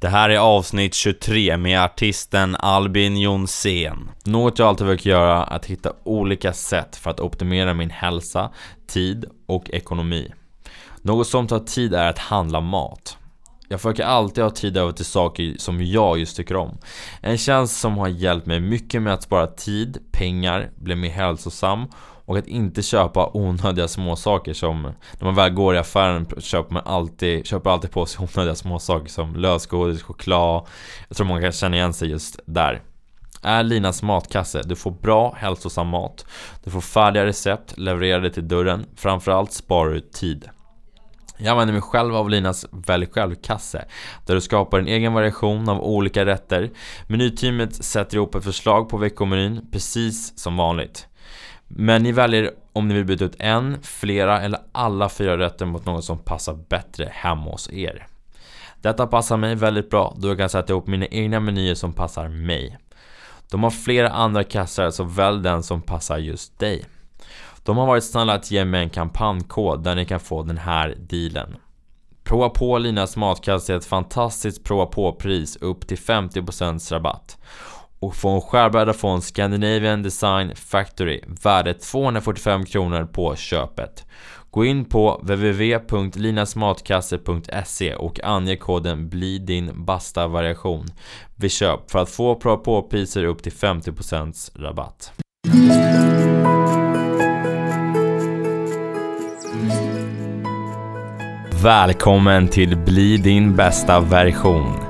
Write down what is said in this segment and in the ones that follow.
Det här är avsnitt 23 med artisten Albin Jonsén. Något jag alltid försöker göra är att hitta olika sätt för att optimera min hälsa, tid och ekonomi. Något som tar tid är att handla mat. Jag försöker alltid ha tid över till saker som jag just tycker om. En tjänst som har hjälpt mig mycket med att spara tid, pengar, bli mer hälsosam och att inte köpa onödiga småsaker som När man väl går i affären köper man alltid, köper alltid på sig onödiga småsaker som lösgodis, choklad Jag tror många kan känna igen sig just där är Linas matkasse. Du får bra hälsosam mat. Du får färdiga recept levererade till dörren. Framförallt sparar du tid. Jag använder mig själv av Linas Välj själv-kasse där du skapar en egen variation av olika rätter. Menyteamet sätter ihop ett förslag på veckomenyn precis som vanligt. Men ni väljer om ni vill byta ut en, flera eller alla fyra rätter mot något som passar bättre hemma hos er. Detta passar mig väldigt bra då jag kan sätta ihop mina egna menyer som passar mig. De har flera andra kassar så välj den som passar just dig. De har varit snälla att ge mig en kampanjkod där ni kan få den här dealen. Prova på Linas matkasse är ett fantastiskt prova på-pris upp till 50% rabatt och få en skärbräda från Scandinavian Design Factory värde 245 kronor på köpet. Gå in på www.linasmatkasse.se och ange koden BLI din basta variation vid köp för att få prova på priser upp till 50% rabatt. Välkommen till Bli din bästa version.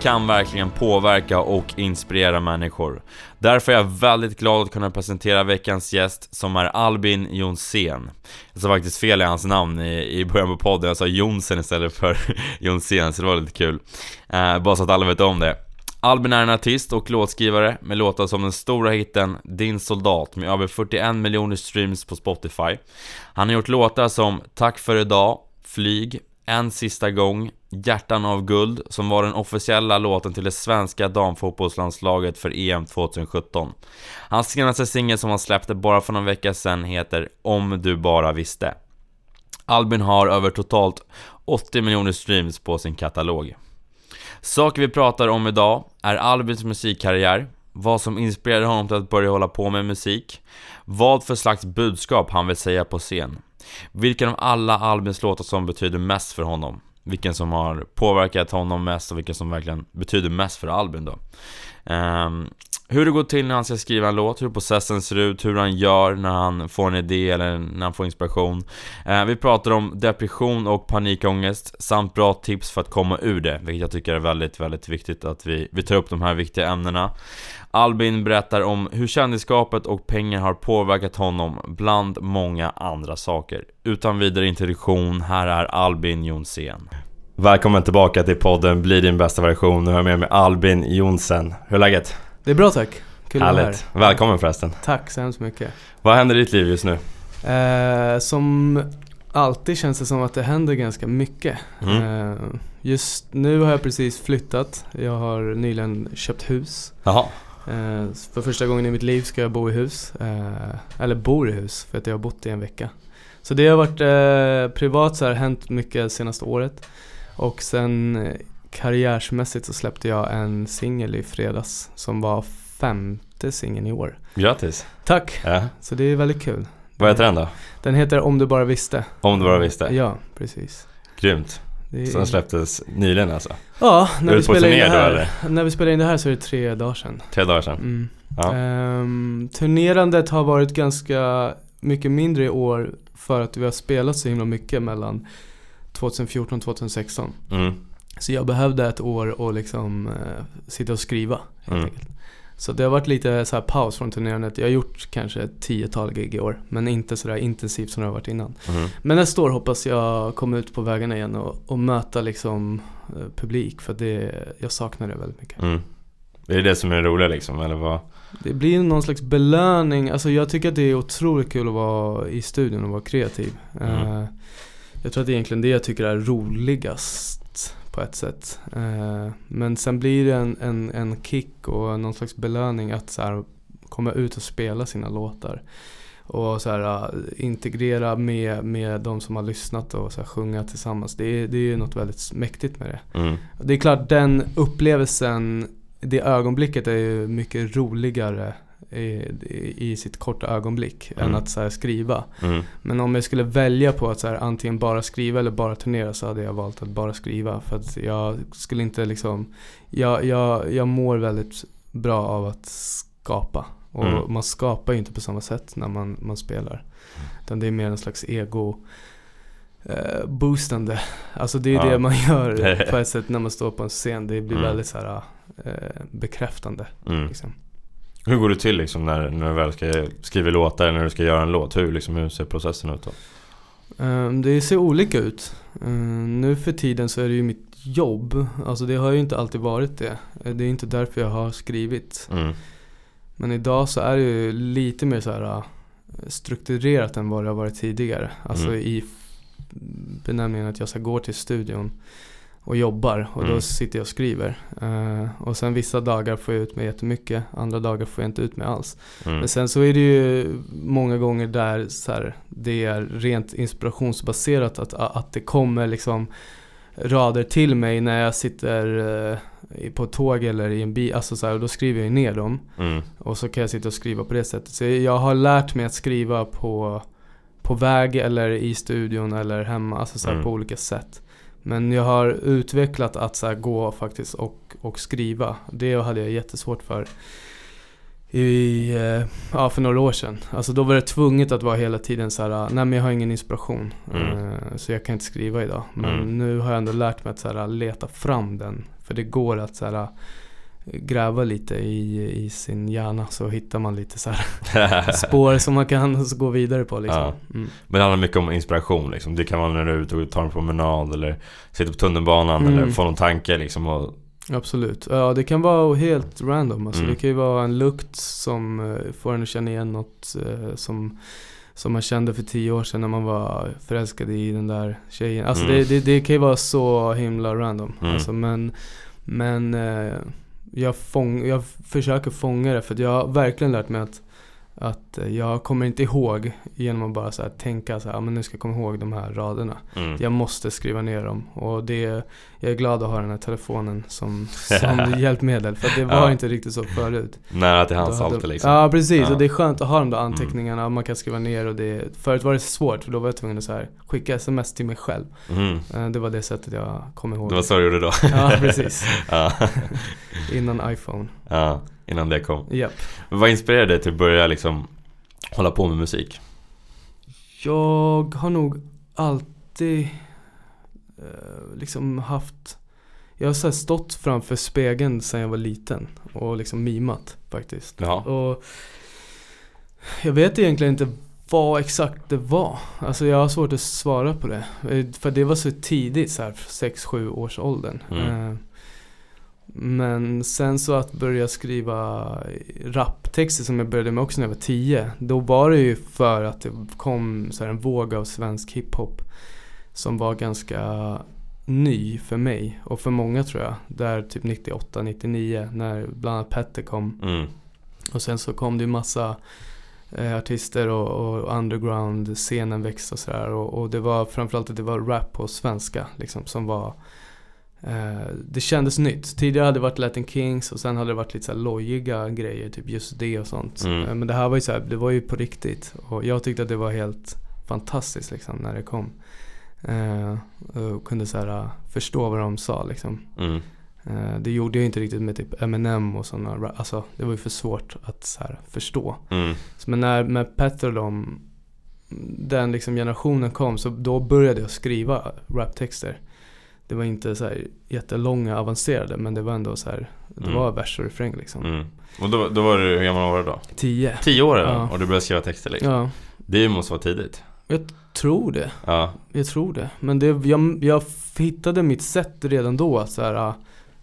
Kan verkligen påverka och inspirera människor. Därför är jag väldigt glad att kunna presentera veckans gäst som är Albin Jonsén. Jag sa faktiskt fel i hans namn i, i början på podden, jag sa Jonsen istället för Jonsén, så det var lite kul. Eh, bara så att alla vet om det. Albin är en artist och låtskrivare med låtar som den stora hitten Din Soldat med över 41 miljoner streams på Spotify. Han har gjort låtar som Tack för idag, Flyg, En sista gång, Hjärtan av guld, som var den officiella låten till det svenska damfotbollslandslaget för EM 2017. Hans senaste singel som han släppte bara för någon vecka sedan heter Om du bara visste. Albin har över totalt 80 miljoner streams på sin katalog. Saker vi pratar om idag är Albins musikkarriär, vad som inspirerade honom till att börja hålla på med musik, vad för slags budskap han vill säga på scen, vilken av alla Albins låtar som betyder mest för honom, vilken som har påverkat honom mest och vilken som verkligen betyder mest för Albin då. Um, hur det går till när han ska skriva en låt, hur processen ser ut, hur han gör när han får en idé eller när han får inspiration. Uh, vi pratar om depression och panikångest samt bra tips för att komma ur det, vilket jag tycker är väldigt, väldigt viktigt att vi, vi tar upp de här viktiga ämnena. Albin berättar om hur kändisskapet och pengar har påverkat honom bland många andra saker. Utan vidare introduktion, här är Albin Jonsén. Välkommen tillbaka till podden Bli din bästa version. Nu har jag med mig Albin Jonsen. Hur är läget? Det är bra tack. Kul att vara här. Härligt. Välkommen förresten. Tack så hemskt mycket. Vad händer i ditt liv just nu? Eh, som alltid känns det som att det händer ganska mycket. Mm. Eh, just nu har jag precis flyttat. Jag har nyligen köpt hus. Jaha. Eh, för första gången i mitt liv ska jag bo i hus. Eh, eller bor i hus för att jag har bott i en vecka. Så det har varit eh, privat så har hänt mycket senaste året. Och sen karriärsmässigt så släppte jag en singel i fredags som var femte singeln i år. Grattis. Tack! Ja. Så det är väldigt kul. Vad heter den då? Den heter Om du bara visste. Om du bara visste. Ja, precis. Grymt. Det är... Den släpptes nyligen alltså? Ja, Är när vi, på spelar in det då, här, eller? när vi spelar in det här så är det tre dagar sedan. Tre dagar sedan? Mm. Ja. Ehm, turnerandet har varit ganska mycket mindre i år för att vi har spelat så himla mycket mellan 2014 och 2016. Mm. Så jag behövde ett år och liksom eh, sitta och skriva helt Mm. enkelt. Så det har varit lite så här paus från turnerandet. Jag har gjort kanske ett tiotal gig i år. Men inte sådär intensivt som det har varit innan. Mm. Men nästa år hoppas jag komma ut på vägarna igen och, och möta liksom eh, publik. För det, jag saknar det väldigt mycket. Mm. Är det det som är det roliga liksom, eller vad? Det blir någon slags belöning, alltså jag tycker att det är otroligt kul att vara i studion och vara kreativ. Mm. Eh, jag tror att det är egentligen det jag tycker är roligast på ett sätt. Eh, men sen blir det en, en, en kick och någon slags belöning att så här, komma ut och spela sina låtar. Och så här, äh, integrera med, med de som har lyssnat och så här, sjunga tillsammans. Det är, det är ju något väldigt mäktigt med det. Mm. Det är klart den upplevelsen, det ögonblicket är ju mycket roligare i, i, sitt korta ögonblick Mm. än att så skriva. Mm. Men om jag skulle välja på att så här, antingen bara skriva eller bara turnera så hade jag valt att bara skriva. För att jag skulle inte liksom, jag, jag, jag mår väldigt bra av att skapa. Och Mm. man skapar ju inte på samma sätt när man, man spelar. Utan det är mer en slags ego eh, boostande. Alltså det är Ja. det man gör på ett sätt när man står på en scen. Det blir Mm. väldigt så här, eh, bekräftande. Mm. Liksom. Hur går det till liksom när, när du väl ska skriva låtar, när du ska göra en låt? Hur, liksom, hur ser processen ut då? Ehm, Det ser olika ut. Ehm, Nu för tiden så är det ju mitt jobb. Alltså det har ju inte alltid varit det. Eh, Det är inte därför jag har skrivit. Mm. Men idag så är det ju lite mer så här äh, strukturerat än vad det har varit tidigare. Alltså Mm. i benämningen att jag ska gå till studion och jobbar och Mm. då sitter jag och skriver. Eh, och sen vissa dagar får jag ut mig jättemycket, andra dagar får jag inte ut mig alls. Mm. Men sen så är det ju många gånger där så här, det är rent inspirationsbaserat att, att det kommer liksom rader till mig när jag sitter i- på ett tåg eller i en bil, alltså så här, och då skriver jag ner dem. Mm. Och så kan jag sitta och skriva på det sättet. Så jag har lärt mig att skriva på, på väg eller i studion eller hemma, alltså så här, Mm. på olika sätt. Men jag har utvecklat att så gå faktiskt och, och skriva. Det hade jag jättesvårt för i, eh, ja, för några år sedan. Alltså då var det tvunget att vara hela tiden så här, nej men jag har ingen inspiration. Mm. Eh, Så jag kan inte skriva idag. Men Mm. nu har jag ändå lärt mig att så här, leta fram den. För det går att så här, gräva lite i, i sin hjärna så hittar man lite så här spår som man kan gå vidare på liksom. Ja. Mm. Men det handlar mycket om inspiration liksom. Det kan vara när du är ute och tar en promenad eller sitter på tunnelbanan Mm. eller får någon tanke liksom och, Absolut. Ja, det kan vara helt random. Alltså, Mm. Det kan ju vara en lukt som eh, får en att känna igen något eh, som, som man kände för tio år sedan när man var förälskad i den där tjejen. Alltså Mm. det, det, det kan ju vara så himla random. Mm. Alltså, men men eh, jag, fång, jag försöker fånga det för att jag har verkligen lärt mig att att eh, jag kommer inte ihåg genom att bara så här tänka så här, "Ja, men nu ska jag komma ihåg de här raderna. mm. Jag måste skriva ner dem och det, jag är glad att ha den här telefonen som, som hjälpmedel för det var Ja. inte riktigt så förut. nära till hands alltid liksom. Ja precis, Ja. Mm. och det är skönt att ha de där anteckningarna, man kan skriva ner och det Förut var det svårt för då var jag tvungen att så här, skicka sms till mig själv. Mm. Eh, Det var det sättet jag kom ihåg. Det var så du gjorde då? Ja precis, ja. innan iPhone. ja, innan det kom. Men vad inspirerade dig till att börja liksom hålla på med musik? Jag har nog alltid eh, liksom haft Jag har så stått framför spegeln sedan jag var liten och liksom mimat faktiskt. Ja. Och jag vet egentligen inte vad exakt det var. Alltså jag har svårt att svara på det. Eh, För det var så tidigt, så här 6-7 års åldern. Mm. Men sen så att börja skriva raptexter som jag började med också när jag var 10. Då var det ju för att det kom så här en våg av svensk hiphop. Som var ganska ny för mig och för många tror jag. Där typ 98, 99 när bland annat Petter kom. Mm. Och sen så kom det ju massa eh, artister och, och underground-scenen växte och sådär. Och, och det var framförallt att det var rap på svenska liksom som var eh, Det kändes nytt. Tidigare hade det varit Latin Kings och sen hade det varit lite så här lojiga grejer, typ just det och sånt. Mm. Eh, men det här var ju så här, det var ju på riktigt. Och jag tyckte att det var helt fantastiskt liksom när det kom. Eh, och kunde så här, förstå vad de sa liksom. Mm. Det gjorde jag inte riktigt med typ Eminem och sådana, alltså det var ju för svårt att så här förstå. Mm. Men när med Petter och de, den liksom generationen kom så då började jag skriva raptexter. Det var inte så här jättelånga avancerade men det var ändå så här, det Mm. var vers och refräng liksom. Mm. Och då, då var du, hur gammal var du då? Tio. Tio år redan? Ja. Och du började skriva texter liksom? Ja, Det måste vara tidigt? tror det. Ja. Jag tror det. Men det, jag, jag hittade mitt sätt redan då att så här, ah,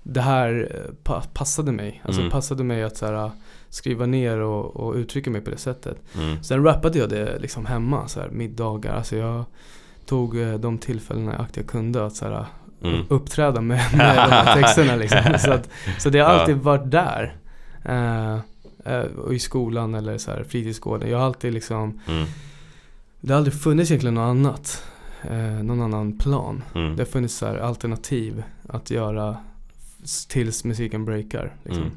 det här pa passade mig. Alltså Mm. passade mig att så här, skriva ner och, och uttrycka mig på det sättet. Mm. Sen rappade jag det liksom hemma, så här, middagar. Alltså jag tog de tillfällena jag kunde att så här, Mm. uppträda med, med de här texterna liksom. Så, att, så det har alltid varit där. Eh, och I skolan eller så här, fritidsgården. Jag har alltid liksom, Mm. det har aldrig funnits egentligen något annat. Eh, någon annan plan. Mm. Det har funnits så här alternativ att göra tills musiken breakar. Liksom. Mm.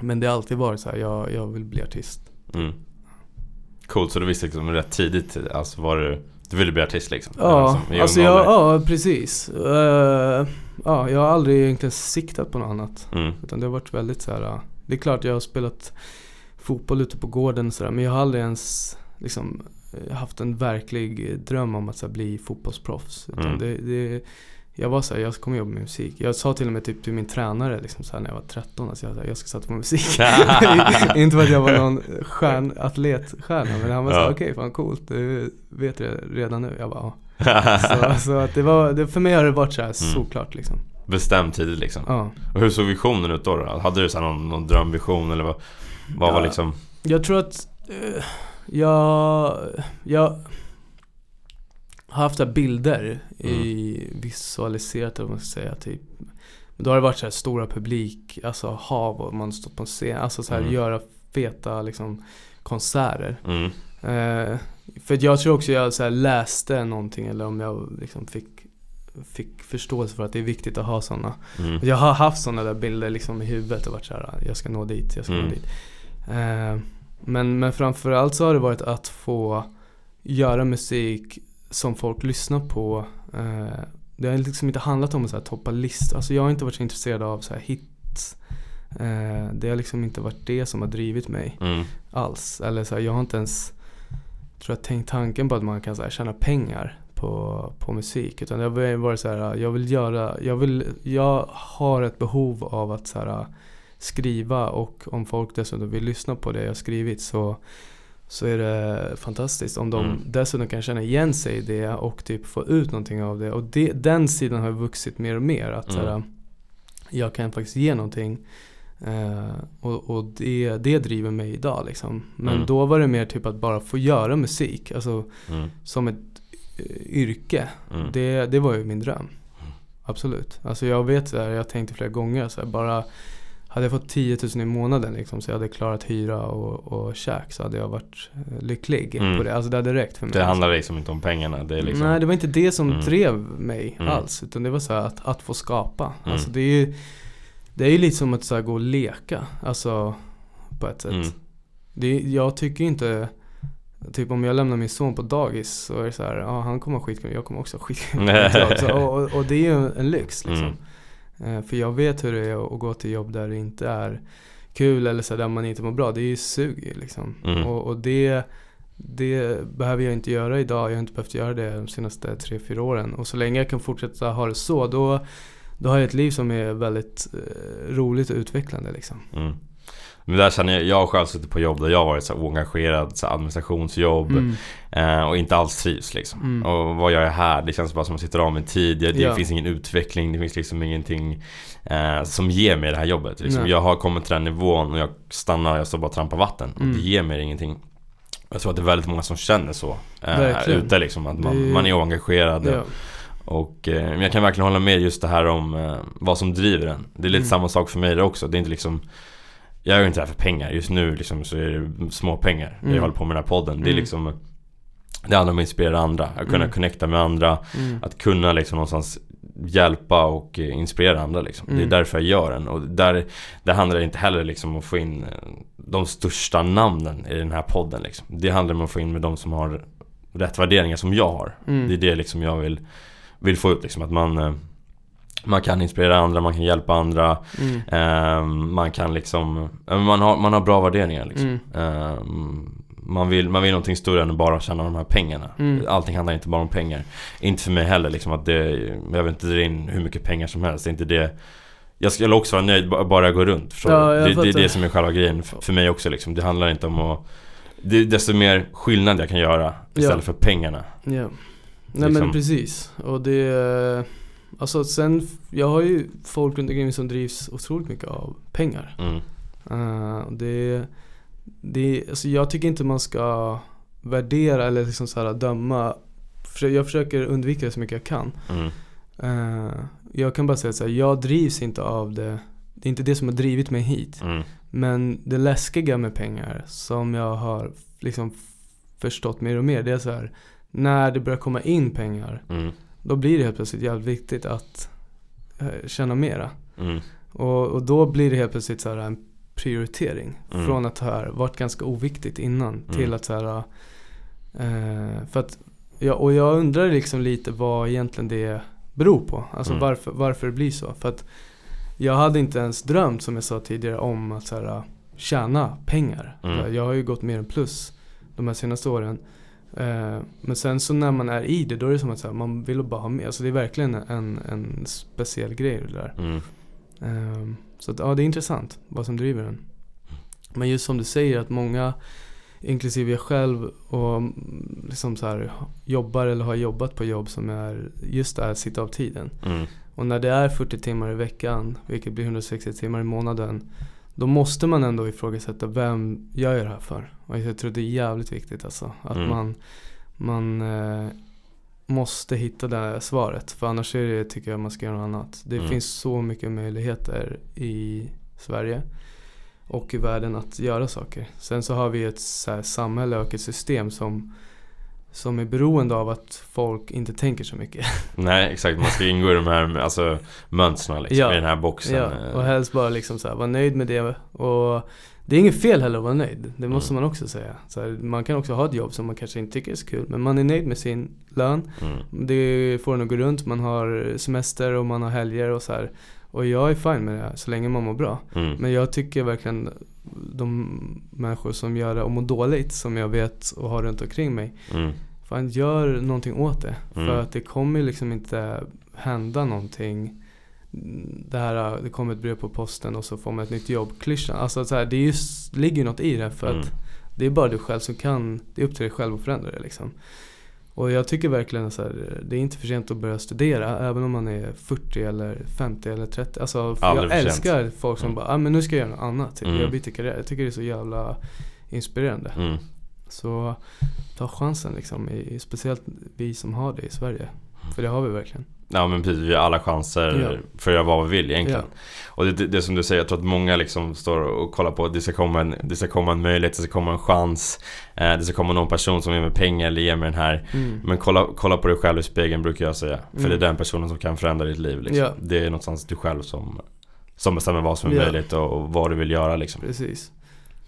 Men det har alltid varit så här, jag, jag vill bli artist. Mm. Coolt, så du visste liksom rätt tidigt alltså var du, du ville bli artist liksom? Ja, i alltså jag, ja precis. Eh, ja, jag har aldrig egentligen siktat på något annat. Mm. Utan det har varit väldigt så här. uh, Det är klart jag har spelat fotboll ute på gården och sådär. Men jag har aldrig ens liksom eh, haft en verklig dröm om att här, bli fotbollsproffs. Utan Mm. det, det, jag var såhär, jag kommer jobba med musik. Jag sa till och med typ till min tränare liksom, så här, när jag var 13, alltså, jag, jag ska satsa på musik. Inte för att jag var någon stjärn, atletstjärna men han var såhär, Ja. okej fan coolt, du vet det redan nu. Jag bara, ja. Så, så att det var, det, för mig har det varit så här såklart liksom. Bestämd tidigt liksom. Ja. Och hur såg visionen ut då? då? Hade du så någon, någon drömvision eller vad, vad var Ja. liksom? Jag tror att eh, jag, jag har haft så här bilder i visualiserat eller vad man ska säga typ. Då har det varit så här stora publik, alltså hav och man stått på en scen, alltså så här Mm. göra feta liksom konserter. Mm. Eh, för jag tror också jag så här läste någonting eller om jag liksom fick Fick förståelse för att det är viktigt att ha sådana Mm. jag har haft sådana där bilder liksom i huvudet och varit såhär, jag ska nå dit, jag ska Mm. nå dit. Eh, men, men framförallt så har det varit att få göra musik som folk lyssnar på. Eh, det har liksom inte handlat om att så här, toppa listor. Alltså jag har inte varit så intresserad av så här hits. Eh, det har liksom inte varit det som har drivit mig Mm. alls. Eller så här, jag har inte ens tror jag, tänkt tanken på att man kan så här, tjäna pengar på, på musik. Utan det har varit så här, jag vill göra, jag vill, jag har ett behov av att så här, skriva och om folk dessutom vill lyssna på det jag skrivit så så är det fantastiskt om de Mm. dessutom kan känna igen sig i det och typ få ut någonting av det. Och det, den sidan har vuxit mer och mer. Att så här, Mm. jag kan faktiskt ge någonting. Eh, och och det, det driver mig idag liksom. Men Mm. då var det mer typ att bara få göra musik. Alltså Mm. som ett eh, yrke. Mm. Det, det var ju min dröm. Absolut. Alltså jag vet här, jag tänkte flera gånger så här, bara hade jag fått 10 000 i månaden liksom, så jag hade klarat hyra och, och käk så hade jag varit eh, lycklig Mm. på det. Alltså det hade räckt för mig. Det handlar liksom inte om pengarna. Det är liksom... Nej det var inte det som Mm. drev mig Mm. alls. Utan det var så att, att få skapa. Mm. Alltså det är ju Det är lite som att så gå och leka. Alltså på ett sätt. Mm. Det, jag tycker inte Typ om jag lämnar min son på dagis så är det så här, ja han kommer ha skitkul, jag kommer också ha skitkul. Och, och, och det är ju en lyx liksom. Eh, För jag vet hur det är att gå till jobb där det inte är kul eller så där man inte mår bra. Det är ju sug liksom. Mm. Och, och det, det behöver jag inte göra idag. Jag har inte behövt göra det de senaste tre fyra åren. Och så länge jag kan fortsätta ha det så, då, då har jag ett liv som är väldigt eh, roligt och utvecklande liksom. Mm. Men där känner jag, jag har själv suttit på jobb där jag har varit så oengagerad, så administrationsjobb Mm. eh, och inte alls trivs liksom. Mm. Och vad gör jag här? Det känns bara som att jag sitter av min tid, det, det Ja. finns ingen utveckling, det finns liksom ingenting eh, som ger mig det här jobbet. Liksom. Jag har kommit till den nivån och jag stannar, jag står bara och trampar vatten och Mm. det ger mig ingenting. Jag tror att det är väldigt många som känner så eh, ute liksom, att man, Det- man är oengagerad. Ja. Och eh, men jag kan verkligen hålla med just det här om eh, vad som driver en. Det är lite Mm. samma sak för mig där också. Det är inte liksom Jag gör inte det här för pengar. Just nu liksom så är det små pengar. Mm. Jag håller på med den här podden. Det är Mm. liksom Det handlar om att inspirera andra. Att kunna Mm. connecta med andra. Mm. Att kunna liksom någonstans hjälpa och eh, inspirera andra liksom. Det är Mm. därför jag gör den. Och där, där handlar det inte heller liksom om att få in eh, de största namnen i den här podden liksom. Det handlar om att få in med de som har rätt värderingar som jag har. Mm. Det är det liksom jag vill, vill få ut liksom. Att man, eh, man kan inspirera andra, man kan hjälpa andra. Mm. eh, man kan liksom, men man har, man har bra värderingar liksom. Mm. Eh, man, vill, man vill någonting större än att bara tjäna de här pengarna. Mm. Allting handlar inte bara om pengar. Inte för mig heller liksom att det, jag vill inte dra in hur mycket pengar som helst. Det är inte det jag skulle också vara nöjd ba- bara jag går runt. Förstår Ja, jag det, det är det som är själva grejen för, för mig också liksom. Det handlar inte om att det är desto mer skillnad jag kan göra istället Ja. för pengarna. Ja. Nej Liksom. men precis. Och det Alltså sen, jag har ju folk runt omkring som drivs otroligt mycket av pengar. Mm. Uh, det, det, alltså jag tycker inte man ska värdera eller liksom så här döma. Jag försöker undvika det så mycket jag kan. Mm. Uh, jag kan bara säga här, jag drivs inte av det. Det är inte det som har drivit mig hit. Mm. Men det läskiga med pengar som jag har liksom förstått mer och mer. Det är så här, när det börjar komma in pengar. Mm. Då blir det helt plötsligt jävligt viktigt att eh, tjäna mera. Mm. Och, och då blir det helt plötsligt så en prioritering. Mm. Från att ha varit ganska oviktigt innan till Mm. att så här, eh, för att, ja, och jag undrar liksom lite vad egentligen det beror på. Alltså Mm. varför, varför det blir så. För att jag hade inte ens drömt som jag sa tidigare om att så här, tjäna pengar. Mm. Jag har ju gått mer än plus de här senaste åren. Eh, men sen så när man är i det då är det som att här, man vill bara ha mer. Alltså det är verkligen en, en speciell grej det där. Mm. Ehm, så att, ja, det är intressant vad som driver den. Men just som du säger att många, inklusive jag själv, och mm, liksom så här, jobbar eller har jobbat på jobb som är just det här, sitta av tiden. Mm. Och när det är 40 timmar i veckan, vilket blir 160 timmar i månaden, då måste man ändå ifrågasätta vem gör jag det här för? Och jag tror det är jävligt viktigt alltså. Att Mm. man, man eh, måste hitta det här svaret. För annars är det, tycker jag man ska göra något annat. Det Mm. finns så mycket möjligheter i Sverige och i världen att göra saker. Sen så har vi ett så här, samhälle och ett system som, som är beroende av att folk inte tänker så mycket. Nej exakt, man ska ingå i de här alltså, mönstren liksom, Ja. i den här boxen. Ja, eh. och helst bara liksom så här, vara nöjd med det. Och det är inget fel heller att vara nöjd. Det måste Mm. man också säga. Så här, man kan också ha ett jobb som man kanske inte tycker är så kul. Men man är nöjd med sin lön. Mm. Det får en att gå runt. Man har semester och man har helger och så här. Och jag är fine med det här, så länge man mår bra. Mm. Men jag tycker verkligen de människor som gör det och mår dåligt, som jag vet och har runt omkring mig. Mm. Fan, gör någonting åt det. Mm. För att det kommer liksom inte hända någonting. Det här, det kommer ett brev på posten och så får man ett nytt jobb. Klyschan. Alltså så här, det just, ligger något i det. För Mm. att det är bara du själv som kan, det är upp till dig själv att förändra det liksom. Och jag tycker verkligen här, det är inte för sent att börja studera. Även om man är 40 eller 50 eller 30. Alltså, jag för sent. älskar folk som Mm. bara, ah, men nu ska jag göra något annat. Typ. Mm. Jag byter karriär. Jag tycker det är så jävla inspirerande. Mm. Så ta chansen liksom, i, speciellt vi som har det i Sverige. För det har vi verkligen. Ja men precis, vi har alla chanser Ja. för att göra vad vi vill egentligen. Ja. Och det, det, det som du säger, jag tror att många liksom står och kollar på att det ska komma en, det ska komma en möjlighet, det ska komma en chans. Eh, det ska komma någon person som ger mig pengar eller ger mig den här. Mm. Men kolla, kolla på dig själv i spegeln brukar jag säga. För Mm. det är den personen som kan förändra ditt liv liksom. Ja. Det är någonstans du själv som, som bestämmer vad som är möjligt och, och vad du vill göra liksom. Precis.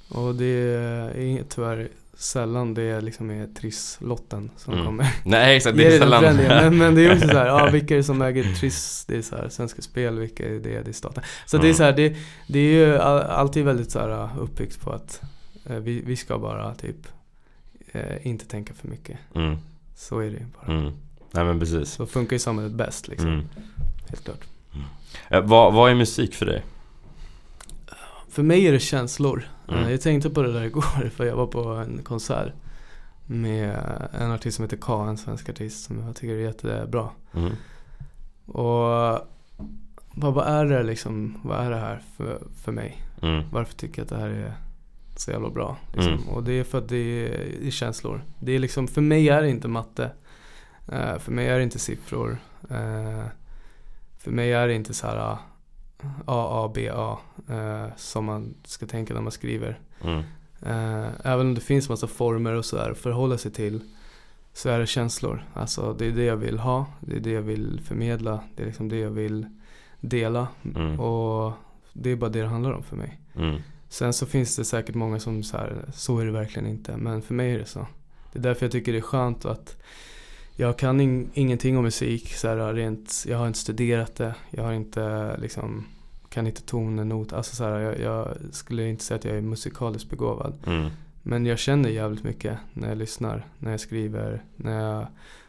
Och det är tyvärr sällan det liksom är trisslotten som Mm. kommer. Nej exakt, det är sällan... men, men det är också så här, ja vilka är det som äger Triss? Det är så här, Svenska Spel, vilka är det? Det är staten. Så det är Mm. så här, det, det är ju all- alltid väldigt så här uppbyggt på att eh, vi, vi ska bara typ eh, inte tänka för mycket. Mm, Så är det ju bara. mm. Nej men precis. Så funkar ju samhället bäst liksom. Mm. Helt klart. Eh, vad, vad är musik för dig? För mig är det känslor. Mm. Eh, Jag tänkte på det där igår för jag var på en konsert med en artist som heter K, en svensk artist som jag tycker är jättebra. Mm. Och vad, vad är det liksom, vad är det här för, för mig? Mm. Varför tycker jag att det här är så jävla bra? Liksom? Mm. Och det är för att det är, det är känslor. Det är liksom, för mig är det inte matte. Eh, för mig är det inte siffror. Eh, för mig är det inte så här A, A, B, A eh, som man ska tänka när man skriver. Mm. Eh, även om det finns massa former och sådär att förhålla sig till så är det känslor. Alltså det är det jag vill ha, det är det jag vill förmedla, det är liksom det jag vill dela. Mm. Och det är bara det det handlar om för mig. Mm. Sen så finns det säkert många som så här, så är det verkligen inte. Men för mig är det så. Det är därför jag tycker det är skönt att jag kan in, ingenting om musik. Så här, rent, jag har inte studerat det. Jag har inte liksom, kan inte toner, not. Alltså så här, jag, jag skulle inte säga att jag är musikaliskt begåvad. Mm. Men jag känner jävligt mycket när jag lyssnar, när jag skriver, när jag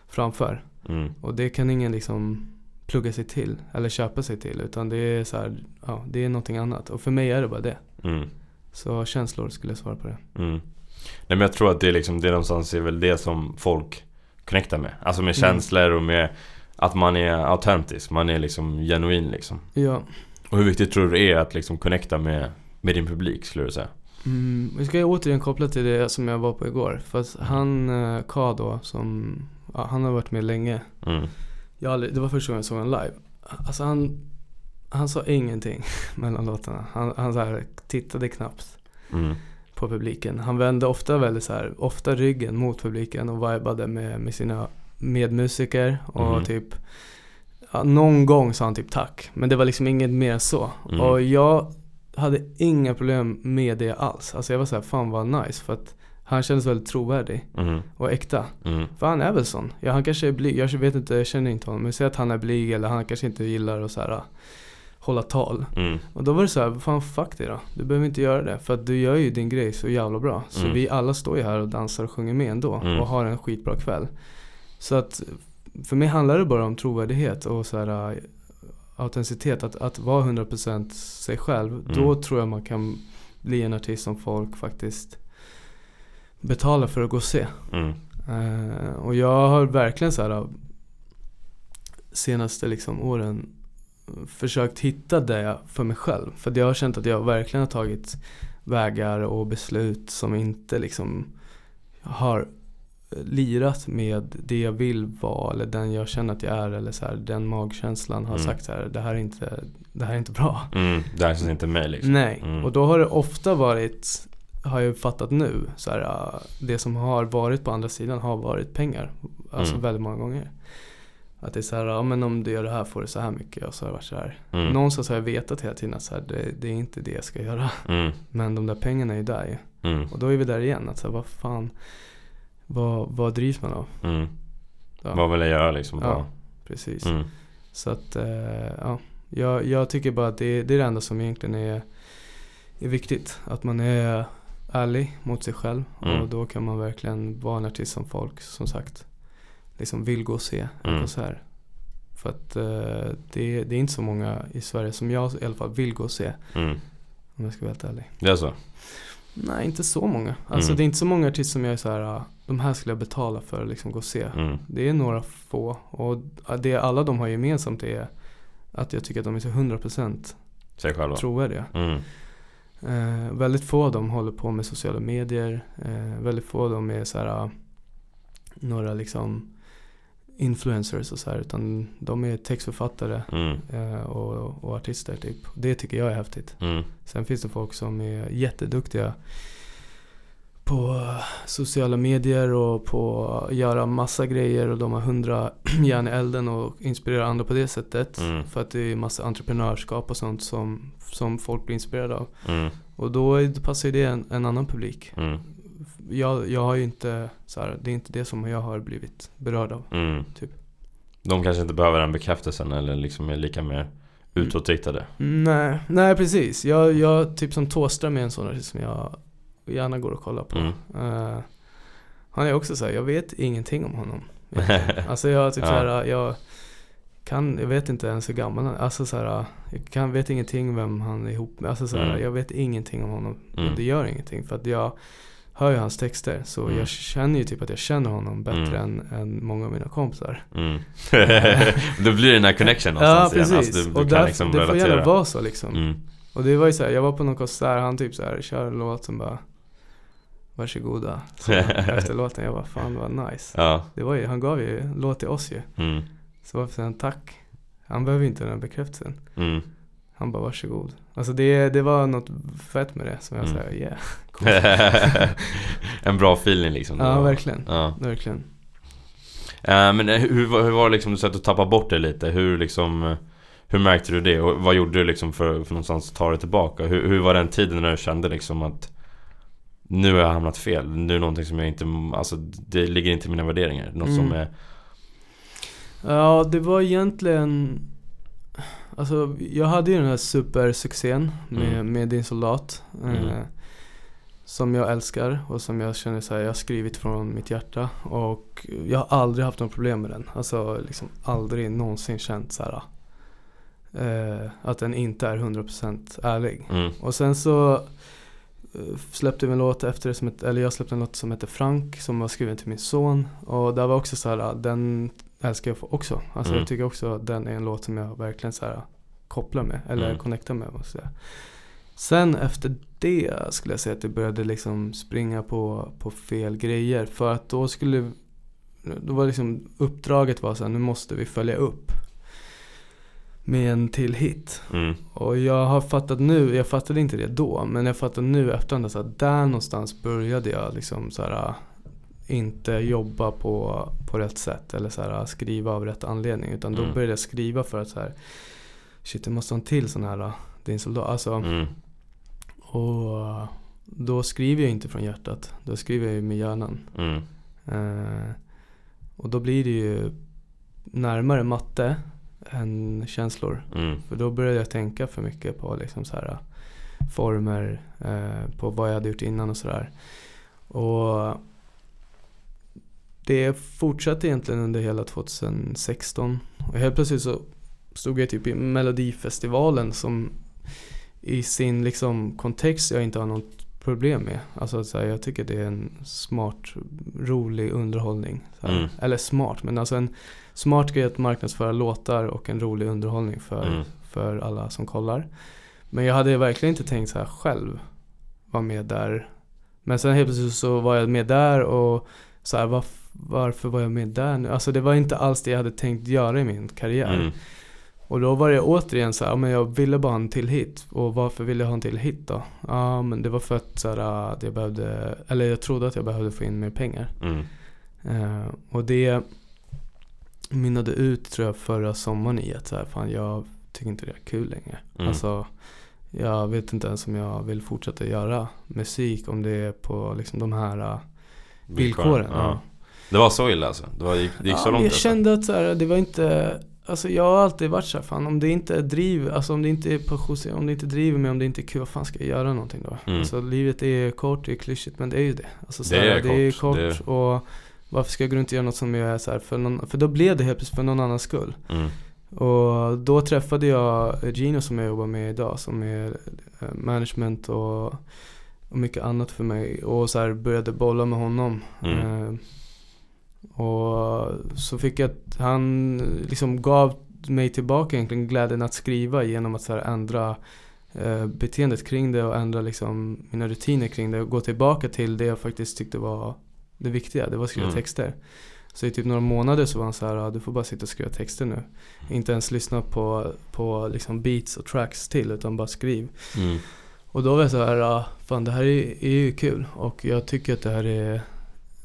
framför. Mm. Och det kan ingen liksom plugga sig till eller köpa sig till. Utan det är så här, ja, det är någonting annat. Och för mig är det bara det. Mm. Så känslor skulle jag svara på det. Mm. Nej men jag tror att det är liksom, det någonstans är väl det som folk connectar med. Alltså med Mm. känslor och med att man är autentisk, man är liksom genuin liksom. Ja. Och hur viktigt tror du det är att liksom connecta med, med din publik skulle du säga? Mm, vi ska återigen koppla till det som jag var på igår. För att han, eh, K då, som, ja, han har varit med länge. Mm. Jag aldrig, det var första gången jag såg honom live. Alltså han, han sa ingenting mellan låtarna. Han, han så här, tittade knappt Mm. På publiken. Han vände ofta väldigt så här, ofta ryggen mot publiken och vibade med, med sina medmusiker och Mhm. typ ja, någon gång sa han typ tack. Men det var liksom inget mer så. Mm. Och jag hade inga problem med det alls. Alltså jag var så här, fan vad nice. För att han kändes väldigt trovärdig Mm. och äkta. Mm. För han är väl sån. Ja, han kanske är blyg. Jag vet inte, jag känner inte honom. Men säg att han är blyg eller han kanske inte gillar att så här, hålla tal. Mm. Och då var det så här, fan fuck det då. Du behöver inte göra det. För att du gör ju din grej så jävla bra. Så Mm. vi alla står ju här och dansar och sjunger med ändå. Mm. Och har en skitbra kväll. Så att för mig handlar det bara om trovärdighet och så här äh, autenticitet. Att, att vara 100% sig själv. Då Mm. tror jag man kan bli en artist som folk faktiskt betalar för att gå och se. Eh, och jag har verkligen så här senaste liksom åren försökt hitta det för mig själv. För jag har känt att jag verkligen har tagit vägar och beslut som inte liksom har lirat med det jag vill vara eller den jag känner att jag är eller så här, den magkänslan har Mm. sagt så här, det här är inte, det här är inte bra. Mm. Det här känns inte mig liksom. Nej, Mm. och då har det ofta varit, har jag fattat nu, så här, äh, det som har varit på andra sidan har varit pengar. Alltså Mm. väldigt många gånger. Att det är så här, ja men om du gör det här får du så här mycket och så har det varit så här. Mm. Någonstans har jag vetat hela tiden att så här, det, det är inte det jag ska göra. Mm. Men de där pengarna är ju där ju. Mm. Och då är vi där igen, att så här, vad fan, vad, vad drivs man av? Mm. Ja. Vad vill jag göra liksom? Ja. Bara. Precis. Mm. Så att, eh, ja. Jag, jag tycker bara att det, det är det enda som egentligen är, är viktigt. Att man är ärlig mot sig själv. Mm. Och då kan man verkligen vara en artist som folk, som sagt, liksom vill gå och se en Mm. konsert. För att eh, det, det är inte så många i Sverige som jag i alla fall vill gå och se. Mm. Om jag ska vara helt ärlig. Det är så? Nej, inte så många. Alltså Mm. det är inte så många artister som jag är så här, ah, de här skulle jag betala för att liksom gå och se. Mm. Det är några få. Och det alla de har gemensamt är att jag tycker att de är så 100% Säg själva. trovärdiga. Mm. Eh, väldigt få av dem håller på med sociala medier. Eh, väldigt få av dem är så här, ah, några liksom influencers och så här. Utan de är textförfattare Mm. eh, och, och artister typ. Det tycker jag är häftigt. Mm. Sen finns det folk som är jätteduktiga på sociala medier och på att göra massa grejer och de har hundra järn i elden och inspirerar andra på det sättet. Mm. För att det är massa entreprenörskap och sånt som, som folk blir inspirerade av. Mm. Och då är- passar ju det en, en annan publik. Mm. Jag, jag har ju inte, så här, det är inte det som jag har blivit berörd av. Mm. Typ. De kanske inte behöver den bekräftelsen eller liksom är lika mer utåtriktade. Nej, nej precis. Jag, jag typ som Thåström är en sån artist som jag gärna går och kollar på. Mm. Eh, han är också så här, jag vet ingenting om honom. alltså jag typ Ja. så här, jag kan, jag vet inte ens hur gammal han är. Alltså så här, jag kan, vet ingenting vem han är ihop med. Alltså så här, Mm. jag vet ingenting om honom. Mm. Det gör ingenting för att jag hör ju hans texter. Så Mm. jag känner ju typ att jag känner honom bättre Mm. än, än många av mina kompisar. Mm. Då blir det den här connection Ja någonstans precis. Alltså, du, du och där, liksom det får gärna relatera. vara så liksom. Mm. Och det var ju så här, jag var på någon konsert, han typ så här kör en låt som bara Varsågoda. Så efter låten, jag bara fan vad nice. Ja. Det var ju, han gav ju låt till oss ju. Mm. Så varför säger han tack? Han behöver inte den här bekräftelsen. Han bara varsågod. Alltså det, det var något fett med det som jag Mm. säger, yeah. en bra feeling liksom. Ja verkligen, Ja. verkligen. Eh, men hur, var- hur var det liksom, du sa att du tappade bort det lite. Hur liksom Hur märkte du det? Och vad gjorde du liksom för, för någonstans ta det tillbaka? Hur, hur var den tiden när du kände liksom att Nu har jag hamnat fel. Nu är någonting som jag inte Alltså det ligger inte i mina värderingar. Något som Mm. är Ja det var egentligen Alltså jag hade ju den här supersuccén med, Mm. med Din Soldat. Mm. Eh, som jag älskar och som jag känner så här, jag har skrivit från mitt hjärta. Och jag har aldrig haft något problem med den. Alltså liksom aldrig någonsin känt så här. Eh, att den inte är 100% ärlig. mm. Och sen så eh, släppte vi en låt efter det som ett, eller jag släppte en låt som heter Frank som var skriven till min son. Och där var också så här, den älskar jag också. Alltså Mm. jag tycker också att den är en låt som jag verkligen så här kopplar med, eller Mm. connectar med. Måste jag. Sen efter det skulle jag säga att det började liksom springa på, på fel grejer. För att då skulle, då var liksom uppdraget var så här, nu måste vi följa upp med en till hit. Mm. Och jag har fattat nu, jag fattade inte det då, men jag fattar nu så att där någonstans började jag liksom så här, inte jobba på, på rätt sätt eller så här, skriva av rätt anledning. Utan då Mm. började jag skriva för att så här, shit jag måste ha en till sån här din soldat. Alltså, Mm. och då skriver jag inte från hjärtat, då skriver jag ju med hjärnan. Mm. Eh, och då blir det ju närmare matte än känslor. Mm. För då började jag tänka för mycket på liksom så här, former, eh, på vad jag hade gjort innan och sådär. Och det fortsatte egentligen under hela 2016. Och helt plötsligt så stod jag typ i Melodifestivalen som i sin liksom kontext jag inte har något problem med. Alltså så här, jag tycker det är en smart, rolig underhållning. Mm. Eller smart, men alltså en smart grej att marknadsföra låtar och en rolig underhållning för, Mm. för alla som kollar. Men jag hade verkligen inte tänkt så här själv vara med där. Men sen helt plötsligt så var jag med där och så här, varf- varför var jag med där nu? Alltså det var inte alls det jag hade tänkt göra i min karriär. Mm. Och då var det återigen så här, men jag ville bara ha en till hit. Och varför ville jag ha en till hit då? Ja men det var för att, så här, att jag behövde, eller jag trodde att jag behövde få in mer pengar. Mm. Eh, och det mynnade ut tror jag förra sommaren i att så här, fan jag tycker inte det är kul längre. Mm. Alltså jag vet inte ens om jag vill fortsätta göra musik om det är på liksom de här uh, villkoren. Ja. Det var så illa alltså? Det, var, det gick, det gick så Ja, men långt Jag alltså? kände att så här, det var inte Alltså jag har alltid varit så här, fan om det inte driver, alltså om det inte är passion, om det inte driver mig, om det inte är kul, vad fan ska jag göra någonting då? Mm. Alltså livet är kort, det är klyschigt, men det är ju det. Alltså, så Det är det är kort, kort det- och varför ska jag gå runt och göra något som jag är så här för någon, för då blev det helt plötsligt för någon annans skull. Mm. Och då träffade jag Gino som jag jobbar med idag som är eh, management och, och mycket annat för mig. Och så började bolla med honom. Mm. Eh, och så fick jag han liksom gav mig tillbaka egentligen glädjen att skriva genom att så ändra eh, beteendet kring det och ändra liksom mina rutiner kring det och gå tillbaka till det jag faktiskt tyckte var det viktiga, det var att skriva Mm. texter. Så i typ några månader så var han så här, "Ja, du får bara sitta och skriva texter nu. Inte ens lyssna på, på liksom beats och tracks till utan bara skriv. Mm. Och då var jag så här, "Ja, fan det här är, är ju kul och jag tycker att det här är,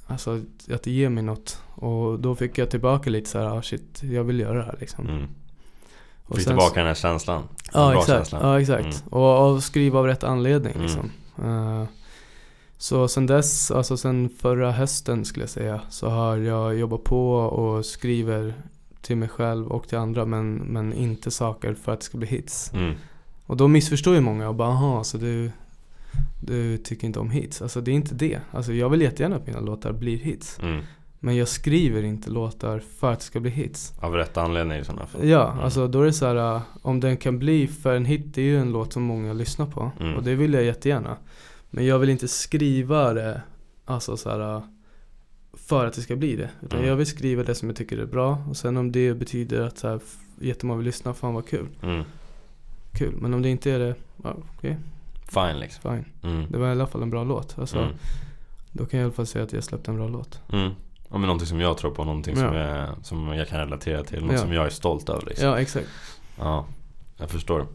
alltså att det ger mig något. Och då fick jag tillbaka lite så här, ah, shit jag vill göra det här liksom. Mm. Och Fick sen- tillbaka den här känslan? Den Ja exakt, känslan. ja, exakt. Mm. Och, och skriva av rätt anledning Mm. liksom. Eh, så sen dess, alltså sen förra hösten skulle jag säga, så har jag jobbat på och skriver till mig själv och till andra men, men inte saker för att det ska bli hits. Mm. Och då missförstår ju många och bara aha, så du, du tycker inte om hits. Alltså det är inte det. Alltså jag vill jättegärna att mina låtar blir hits. Mm. Men jag skriver inte låtar för att det ska bli hits. Av rätt anledning i sådana fall? Ja, Mm. alltså då är det så här, äh, om den kan bli, för en hit det är ju en låt som många lyssnar på. Mm. Och det vill jag jättegärna. Men jag vill inte skriva det, alltså så här, äh, för att det ska bli det. Utan Mm. jag vill skriva det som jag tycker är bra. Och sen om det betyder att så här, jättemånga vill lyssna, fan vad kul. Mm. Kul. Men om det inte är det, ja, okej, Fine liksom? fine. Mm. Det var i alla fall en bra låt. Alltså, Mm. Då kan jag i alla fall säga att jag släppte en bra låt. Mm. Ja men någonting som jag tror på, någonting som, Ja. är, som jag kan relatera till, något Ja. som jag är stolt över liksom. Ja, exakt. Ja, jag förstår. Eh,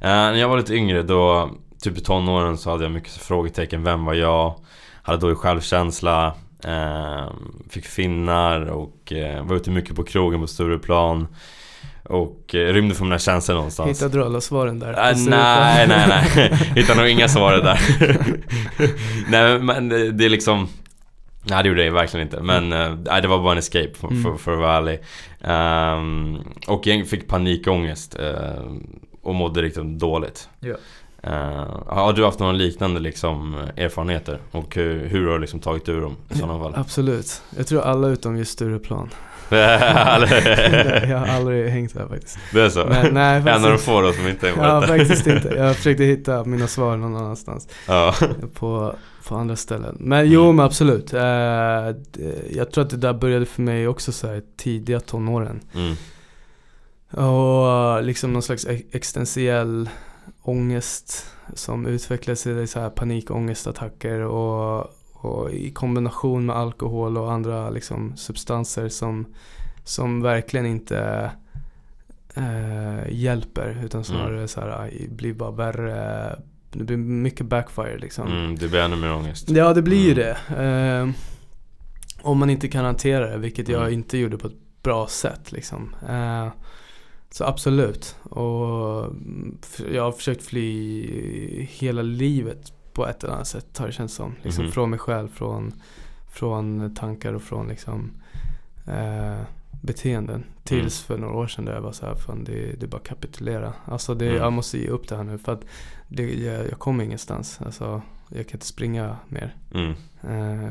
när jag var lite yngre då, typ i tonåren så hade jag mycket frågetecken. Vem var jag? Hade dålig självkänsla. Eh, fick finnar och eh, var ute mycket på krogen på Stureplan. Och eh, rymde från mina känslor någonstans. Hittade du alla svaren där? Äh, nej, nej, nej. Hittade nog inga svar där. nej, men det, det är liksom... Nej, det gjorde jag verkligen inte. Men eh, nej, det var bara en escape, för, Mm. för, för att vara ärlig. Ehm, och jag fick panikångest. eh, och mådde riktigt dåligt. Ja. Uh, har du haft några liknande liksom, erfarenheter? Och hur, hur har du liksom tagit ur dem i sådana fall? Absolut. Jag tror alla utom just Stureplan. jag har aldrig hängt där faktiskt. Det är så? Men, nej, en av de få då som inte är Ja, faktiskt inte. Jag försökte hitta mina svar någon annanstans. Ja. På, på andra ställen. Men jo, men absolut. Uh, jag tror att det där började för mig också så här tidiga tonåren. Mm. Och liksom någon slags existentiell ångest som utvecklar sig i så här panikångestattacker och, och i kombination med alkohol och andra liksom substanser som, som verkligen inte eh, hjälper utan snarare mm. så här, blir bara värre. Det blir mycket backfire liksom. Mm, det blir ännu mer ångest. Ja, det blir ju mm. det. Eh, om man inte kan hantera det, vilket jag mm. inte gjorde på ett bra sätt liksom. Eh, så absolut. Och jag har försökt fly hela livet på ett eller annat sätt har det känts som. Liksom mm. Från mig själv, från, från tankar och från liksom eh, beteenden. Tills mm. för några år sedan där jag var så här, fan det, det är bara kapitulera. Alltså det, mm. jag måste ge upp det här nu för att det, jag, jag kommer ingenstans. Alltså jag kan inte springa mer. Mm. Eh,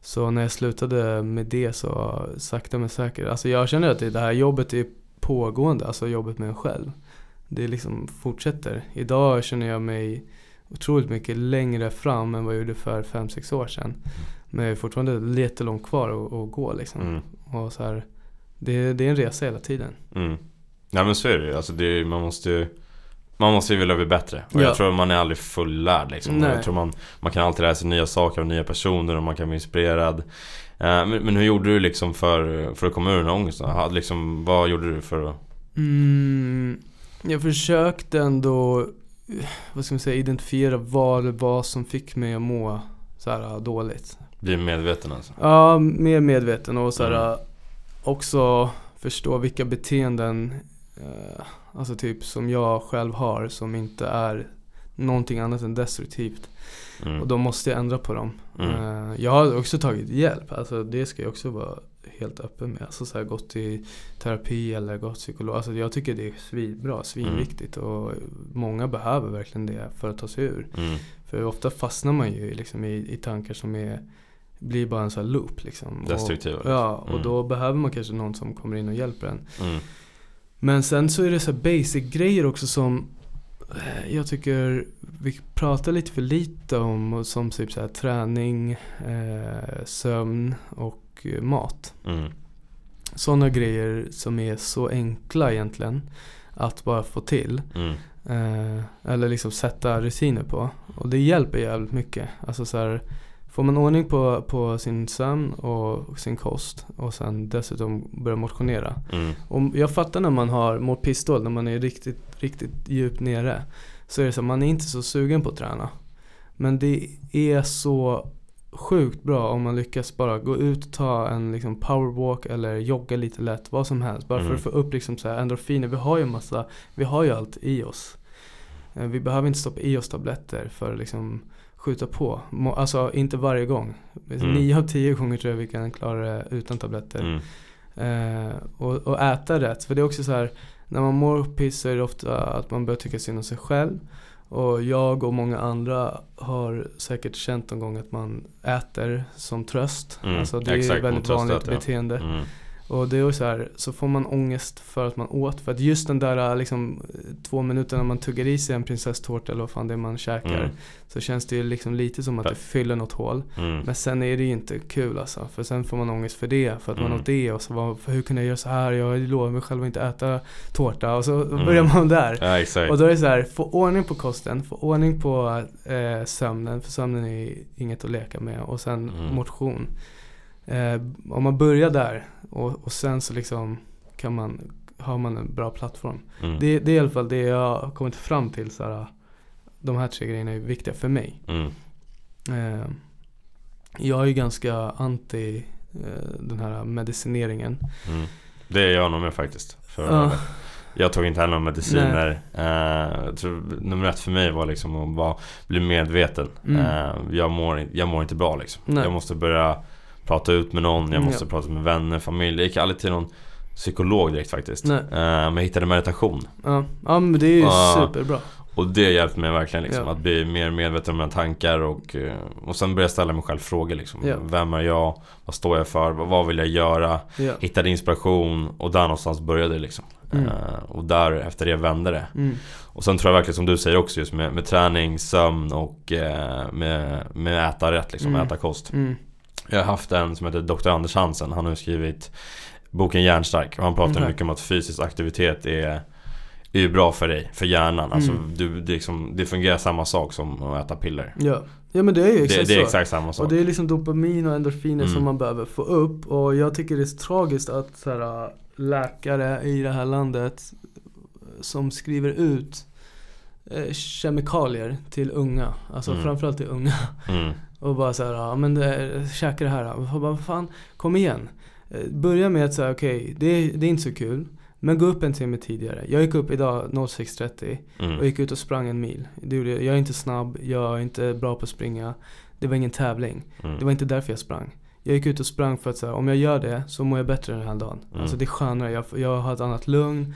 så när jag slutade med det så sakta men säkert. Alltså jag känner att det, det här jobbet är pågående, alltså jobbet med en själv. Det liksom fortsätter. Idag känner jag mig otroligt mycket längre fram än vad jag gjorde för 5-6 år sedan. Men jag är fortfarande jättelångt kvar att, att gå liksom. Mm. Och så här, det, det är en resa hela tiden. Mm. Nej men så är det ju. Alltså det, man måste ju man måste ju vilja bli bättre. Och ja. jag tror man är aldrig fullärd liksom. Jag tror man, man kan alltid lära sig nya saker av nya personer och man kan bli inspirerad. Eh, men, men, hur gjorde du liksom för, för att komma ur den här ångesten? Liksom, vad gjorde du för att... Mm, jag försökte ändå, vad ska man säga, identifiera vad det var som fick mig att må så här dåligt. Bli medveten alltså? Ja, mer medveten och så här, mm. också förstå vilka beteenden eh, Alltså typ som jag själv har som inte är någonting annat än destruktivt. Mm. Och då måste jag ändra på dem. Mm. Jag har också tagit hjälp, alltså det ska jag också vara helt öppen med. Alltså så här, gått i terapi eller gått psykolog. Alltså jag tycker det är svinbra, svinviktigt. Mm. Och många behöver verkligen det för att ta sig ur. Mm. För ofta fastnar man ju liksom i, i tankar som är blir bara en sån här loop liksom. Destruktiva. Och, ja, och mm. då behöver man kanske någon som kommer in och hjälper en. Mm. Men sen så är det så basic grejer också som eh, jag tycker vi pratar lite för lite om som typ så här, träning, eh, sömn och eh, mat. Mm. Sådana grejer som är så enkla egentligen att bara få till. Mm. Eh, eller liksom sätta rutiner på. Och det hjälper jävligt mycket. Alltså så här, Får man ordning på, på sin sömn och sin kost och sen dessutom börja motionera. Mm. Och jag fattar när man har mår pistol, när man är riktigt, riktigt djupt nere. Så är det så man är inte så sugen på att träna. Men det är så sjukt bra om man lyckas bara gå ut och ta en liksom powerwalk eller jogga lite lätt, vad som helst. Bara mm. för att få upp liksom så här endorfiner. Vi har ju massa, vi har ju allt i oss. Eh, vi behöver inte stoppa i oss tabletter för liksom skjuta på. Alltså inte varje gång. Mm. Nio av tio gånger tror jag vi kan klara det utan tabletter. Mm. Eh, och, och, äta rätt. För det är också så här, när man mår piss så är det ofta att man börjar tycka synd om sig själv. Och jag och många andra har säkert känt någon gång att man äter som tröst. Mm, alltså det är ett väldigt vanligt beteende. Mm. Och det är så här, så får man ångest för att man åt. För att just den där liksom, två minuterna man tuggar i sig en prinsesstårta eller vad fan det är man käkar. Mm. Så känns det ju liksom lite som att det fyller något hål. Mm. Men sen är det ju inte kul alltså. För sen får man ångest för det. För att man mm. åt det. Och så var, hur kunde jag göra så här? Jag lovar mig själv att inte äta tårta. Och så mm. börjar man där. Ja, exakt. Och då är det så här, få ordning på kosten. Få ordning på eh, sömnen. För sömnen är inget att leka med. Och sen mm. motion. Eh, om man börjar där och, och sen så liksom kan man, har man en bra plattform. Mm. Det, det är i alla fall det jag har kommit fram till. Så här, de här tre grejerna är viktiga för mig. Mm. Eh, jag är ju ganska anti eh, den här medicineringen. Mm. Det är jag nog med faktiskt. För uh. Jag tog inte heller några mediciner. Uh, tror, nummer ett för mig var liksom att bara bli medveten. Mm. Uh, jag, mår, jag mår inte bra liksom. Nej. Jag måste börja prata ut med någon, jag måste mm. prata med vänner, familj. Jag gick aldrig till någon psykolog direkt faktiskt. Nej. Uh, men jag hittade meditation. Ja, ja men det är ju uh, superbra. Och det hjälpte mig verkligen liksom, Ja. att bli mer medveten om mina tankar och, eh, och sen började jag ställa mig själv frågor liksom. Ja. Vem är jag? Vad står jag för? Vad- vill jag göra? Ja. Hittade inspiration och där någonstans började det liksom. Mm. Eh, och där efter det vände det. Mm. Och sen tror jag verkligen som du säger också just med, med träning, sömn och eh, med, med äta rätt liksom, Mm. äta kost. Mm. Jag har haft en som heter Dr. Anders Hansen, han har skrivit boken Järnstark och han pratar Mhm. mycket om att fysisk aktivitet är är ju bra för dig, för hjärnan. Alltså Mm. du, det, liksom, det fungerar samma sak som att äta piller. Ja. ja men det är ju Det, exakt det är så. exakt samma sak. Och det är liksom dopamin och endorfiner Mm. som man behöver få upp och jag tycker det är så tragiskt att så här, läkare i det här landet som skriver ut eh, kemikalier till unga, alltså Mm. framförallt till unga Mm. Och bara så här, ja men det, käka det här. Och bara, fan, kom igen. Eh, Börja med att säga okej, det, det är inte så kul. Men gå upp en timme tidigare. Jag gick upp idag 06.30 och Mm. gick ut och sprang en mil. Det gjorde jag. jag är inte snabb, jag är inte bra på att springa. Det var ingen tävling. Mm. Det var inte därför jag sprang. Jag gick ut och sprang för att säga, om jag gör det så mår jag bättre den här dagen. Mm. Alltså det är skönare, jag, jag har ett annat lugn.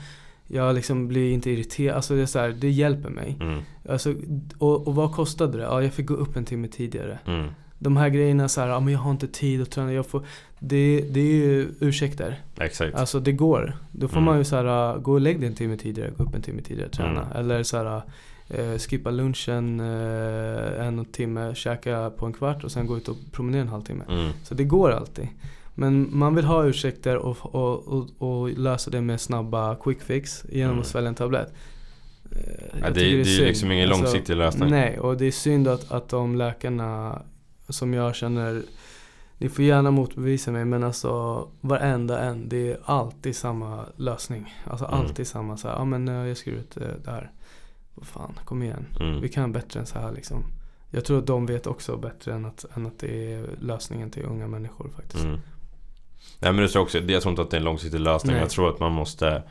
Jag liksom blir inte irriterad, alltså det är så här, det hjälper mig. Mm. Alltså, och, och vad kostade det? Ja, jag fick gå upp en timme tidigare. Mm. De här grejerna så här, ja men jag har inte tid att träna, jag får det, det är ju ursäkter. Exakt. Alltså det går. Då får Mm. man ju så här, gå och lägg dig en timme tidigare, gå upp en timme tidigare och träna. Mm. Eller så här, eh, skippa lunchen eh, en timme, käka på en kvart och sen gå ut och promenera en halvtimme. Mm. Så det går alltid. Men man vill ha ursäkter och, och, och, och lösa det med snabba quick fix genom Mm. att svälja en tablett. Eh, Ja, det, tycker det är ju synd. liksom ingen Alltså, långsiktig lösning. Nej, och det är synd att, att de läkarna som jag känner ni får gärna motbevisa mig men alltså varenda en, det är alltid samma lösning. Alltså Mm. alltid samma så här, ja men eh, jag skriver ut eh, det här. Vad fan, kom igen. Mm. Vi kan bättre än så här liksom. Jag tror att de vet också bättre än att, än att det är lösningen till unga människor faktiskt. Mm. Nej men det tror jag också, jag tror inte att det är en långsiktig lösning. Nej. Jag tror att man måste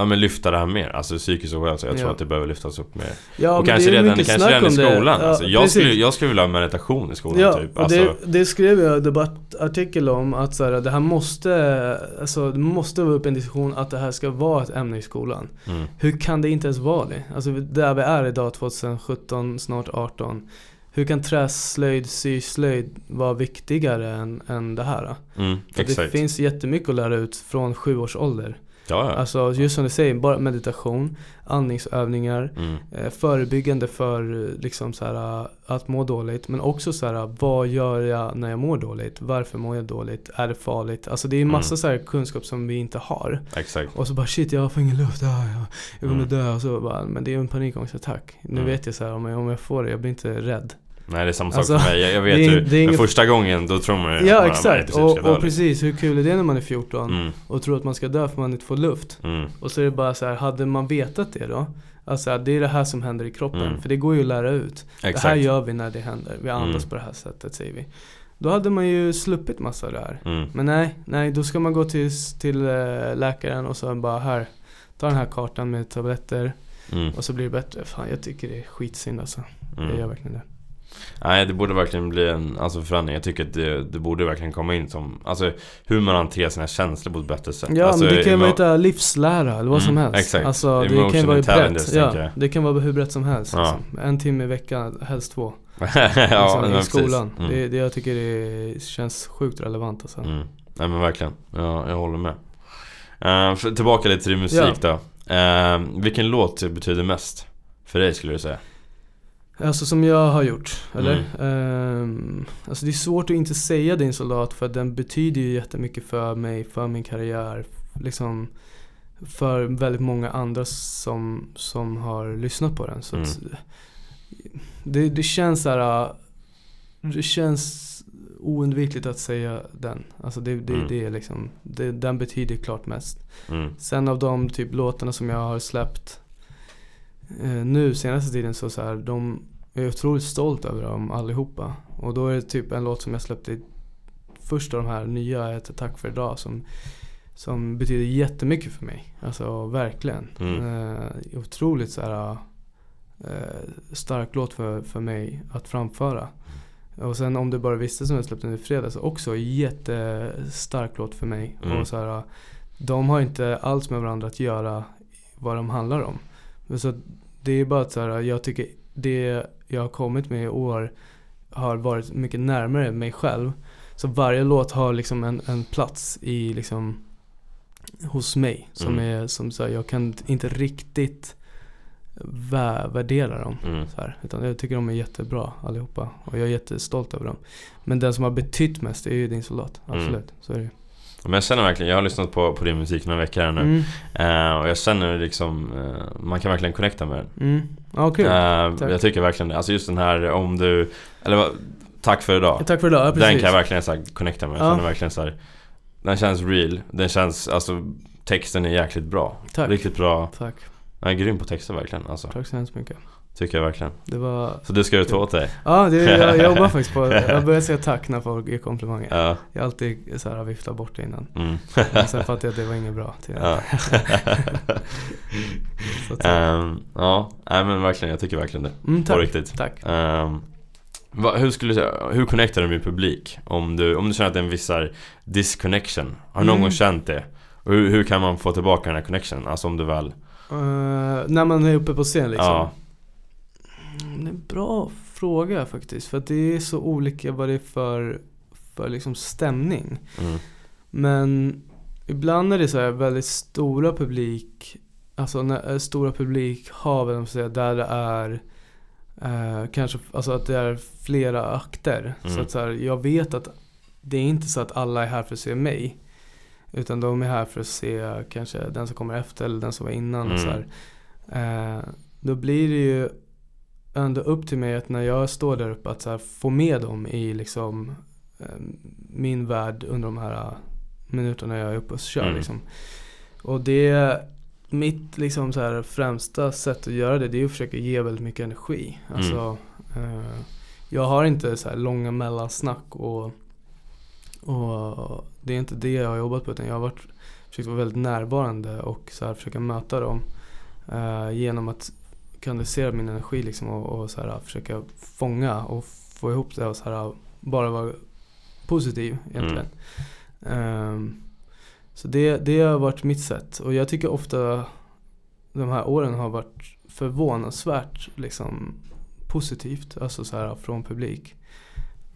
Ja men lyfta det här mer, alltså psykisk ohälsa. Jag tror Ja. att det behöver lyftas upp mer. Ja, och kanske redan, kanske redan i skolan. Ja, alltså, jag, precis. skulle, jag skulle vilja ha meditation i skolan Ja, typ. Alltså, det, det skrev jag en debattartikel om att så här, det här måste, alltså det måste vara upp en diskussion att det här ska vara ett ämne i skolan. mm, Hur kan det inte ens vara det? Alltså där vi är idag 2017, snart 18. Hur kan träslöjd, syslöjd vara viktigare än, än det här? mm, det finns jättemycket att lära ut från sju års ålder. Ja, ja. Alltså just som du säger, bara meditation, andningsövningar, Mm, eh, förebyggande för eh, liksom så här, eh, att må dåligt. Men också så här, vad gör jag när jag mår dåligt? Varför mår jag dåligt? Är det farligt? Alltså det är massa Mm. så här kunskap som vi inte har. exakt. Och så bara shit jag får ingen luft, ah, jag, jag kommer Mm. dö. Och så bara, men det är ju en panikångestattack. Nu Mm. vet jag så här, om jag, om jag får det, jag blir inte rädd. Nej det är samma sak Alltså, för mig. Jag, jag vet ju, men ingen- första gången då tror man ju att Ja man, man exakt, precis och, ska dö, och precis hur kul är det när man är 14 liksom. Mm, och tror att man ska dö för man inte får luft? mm, Och så är det bara så här, hade man vetat det då? Alltså det är det här som händer i kroppen, Mm. för det går ju att lära ut. Det här exakt. gör vi när det händer, vi andas Mm. på det här sättet säger vi. Då hade man ju sluppit massa av det här. Mm, Men nej, nej då ska man gå till, till eh, läkaren och så bara här, ta den här kartan med tabletter mm, och så blir det bättre. Fan jag tycker det är skitsynd alltså. Jag gör mm. verkligen det. Nej det borde verkligen bli en alltså, förändring. Jag tycker att det, det borde verkligen komma in som Alltså hur man hanterar sina känslor på ett bättre sätt. Ja alltså, men det kan ju vara livslära eller vad som Mm, helst. exakt. Alltså det kan Emotion vara brett. Ja, det kan vara hur brett som helst. Ja. Liksom. En timme i veckan, helst två. ja, liksom, I skolan. Mm. Det, det jag tycker det känns sjukt relevant alltså. Mm. Nej men verkligen, ja, jag håller med. Uh, för, tillbaka lite till din musik då. Eh, vilken låt betyder mest för dig skulle du säga? Alltså som jag har gjort, eller? Mm. Ehm, alltså det är svårt att inte säga din soldat för den betyder ju jättemycket för mig, för min karriär. Liksom för väldigt många andra som, som har lyssnat på den. Så Mm. det, det känns så här, det känns oundvikligt att säga den. Alltså det, det, Mm. det är liksom, det, den betyder klart mest. Mm. Sen av de typ låtarna som jag har släppt nu senaste tiden så, så här, de jag är otroligt stolt över dem allihopa. Och då är det typ en låt som jag släppte först av de här nya heter Tack för idag som, som betyder jättemycket för mig. Alltså verkligen. Mm. Eh, otroligt så här, eh, stark låt för, för mig att framföra. Och sen om du bara visste som jag släppte nu i fredags också jättestark låt för mig. Mm. Och så här, de har inte alls med varandra att göra vad de handlar om. Så det är bara att så här, jag tycker det jag har kommit med i år har varit mycket närmare mig själv. Så varje låt har liksom en, en plats i liksom hos mig som Mm. är som så här, jag kan inte riktigt vä- värdera dem. Mm. Så här, utan jag tycker de är jättebra allihopa och jag är jättestolt över dem. Men den som har betytt mest är ju din soldat, Mm. absolut. Så är det. Men jag känner verkligen, jag har lyssnat på, på din musik några veckor här nu Mm. Eh, Och jag känner liksom, eh, man kan verkligen connecta med den Mm. Ja, kul. Tack. Jag tycker verkligen det, alltså just den här om du, eller tack för idag Tack för idag, ja, precis. Den kan jag verkligen så här, connecta med, jag Ja. verkligen så här, Den känns real, den känns, alltså texten är jäkligt bra Tack. Riktigt bra, Tack. jag är grym på texter verkligen alltså Tack så hemskt mycket. Tycker jag verkligen Det var... Så du ska du ta åt dig? Ja, det, jag, jobbar faktiskt på Jag börjar säga tack när folk ger komplimanger. Ja, Jag har alltid så här viftat bort det innan. mm. Men sen fattade jag att det var inget bra. Till ja. så. Ehm, ja, nej men verkligen, jag tycker verkligen det Mm, På tack. riktigt Tack. Ehm, vad, hur skulle du säga, hur connectar du med publik? Om du, om du känner att det är en viss disconnection Har du någon Mm. gång känt det? Och hur, hur kan man få tillbaka den här connection? Alltså om du väl Eh, när man är uppe på scen liksom? Ja. Mm, Det är en bra fråga faktiskt. För att det är så olika vad det är för, för liksom stämning. mm, Men ibland är det så här väldigt stora publik, alltså när, eh, stora publikhav, där det är eh, kanske, alltså att det är flera akter. Så Mm. att så här, jag vet att det är inte så att alla är här för att se mig. Utan de är här för att se kanske den som kommer efter eller den som var innan. Och så Mm. här. Eh, då blir det ju ändå upp till mig att när jag står där uppe att här, få med dem i liksom eh, min värld under de här eh, minuterna jag är uppe och kör Mm. liksom. Och det mitt liksom så här främsta sätt att göra det, det är att försöka ge väldigt mycket energi. Mm. Alltså, eh, jag har inte så här långa mellansnack och, och det är inte det jag har jobbat på utan jag har varit, försökt vara väldigt närvarande och så här försöka möta dem eh, genom att kanalisera min energi liksom och, och så här, försöka fånga och få ihop det och så här, bara vara positiv egentligen. Ehm, så det, det har varit mitt sätt och jag tycker ofta de här åren har varit förvånansvärt liksom positivt, alltså så här från publik.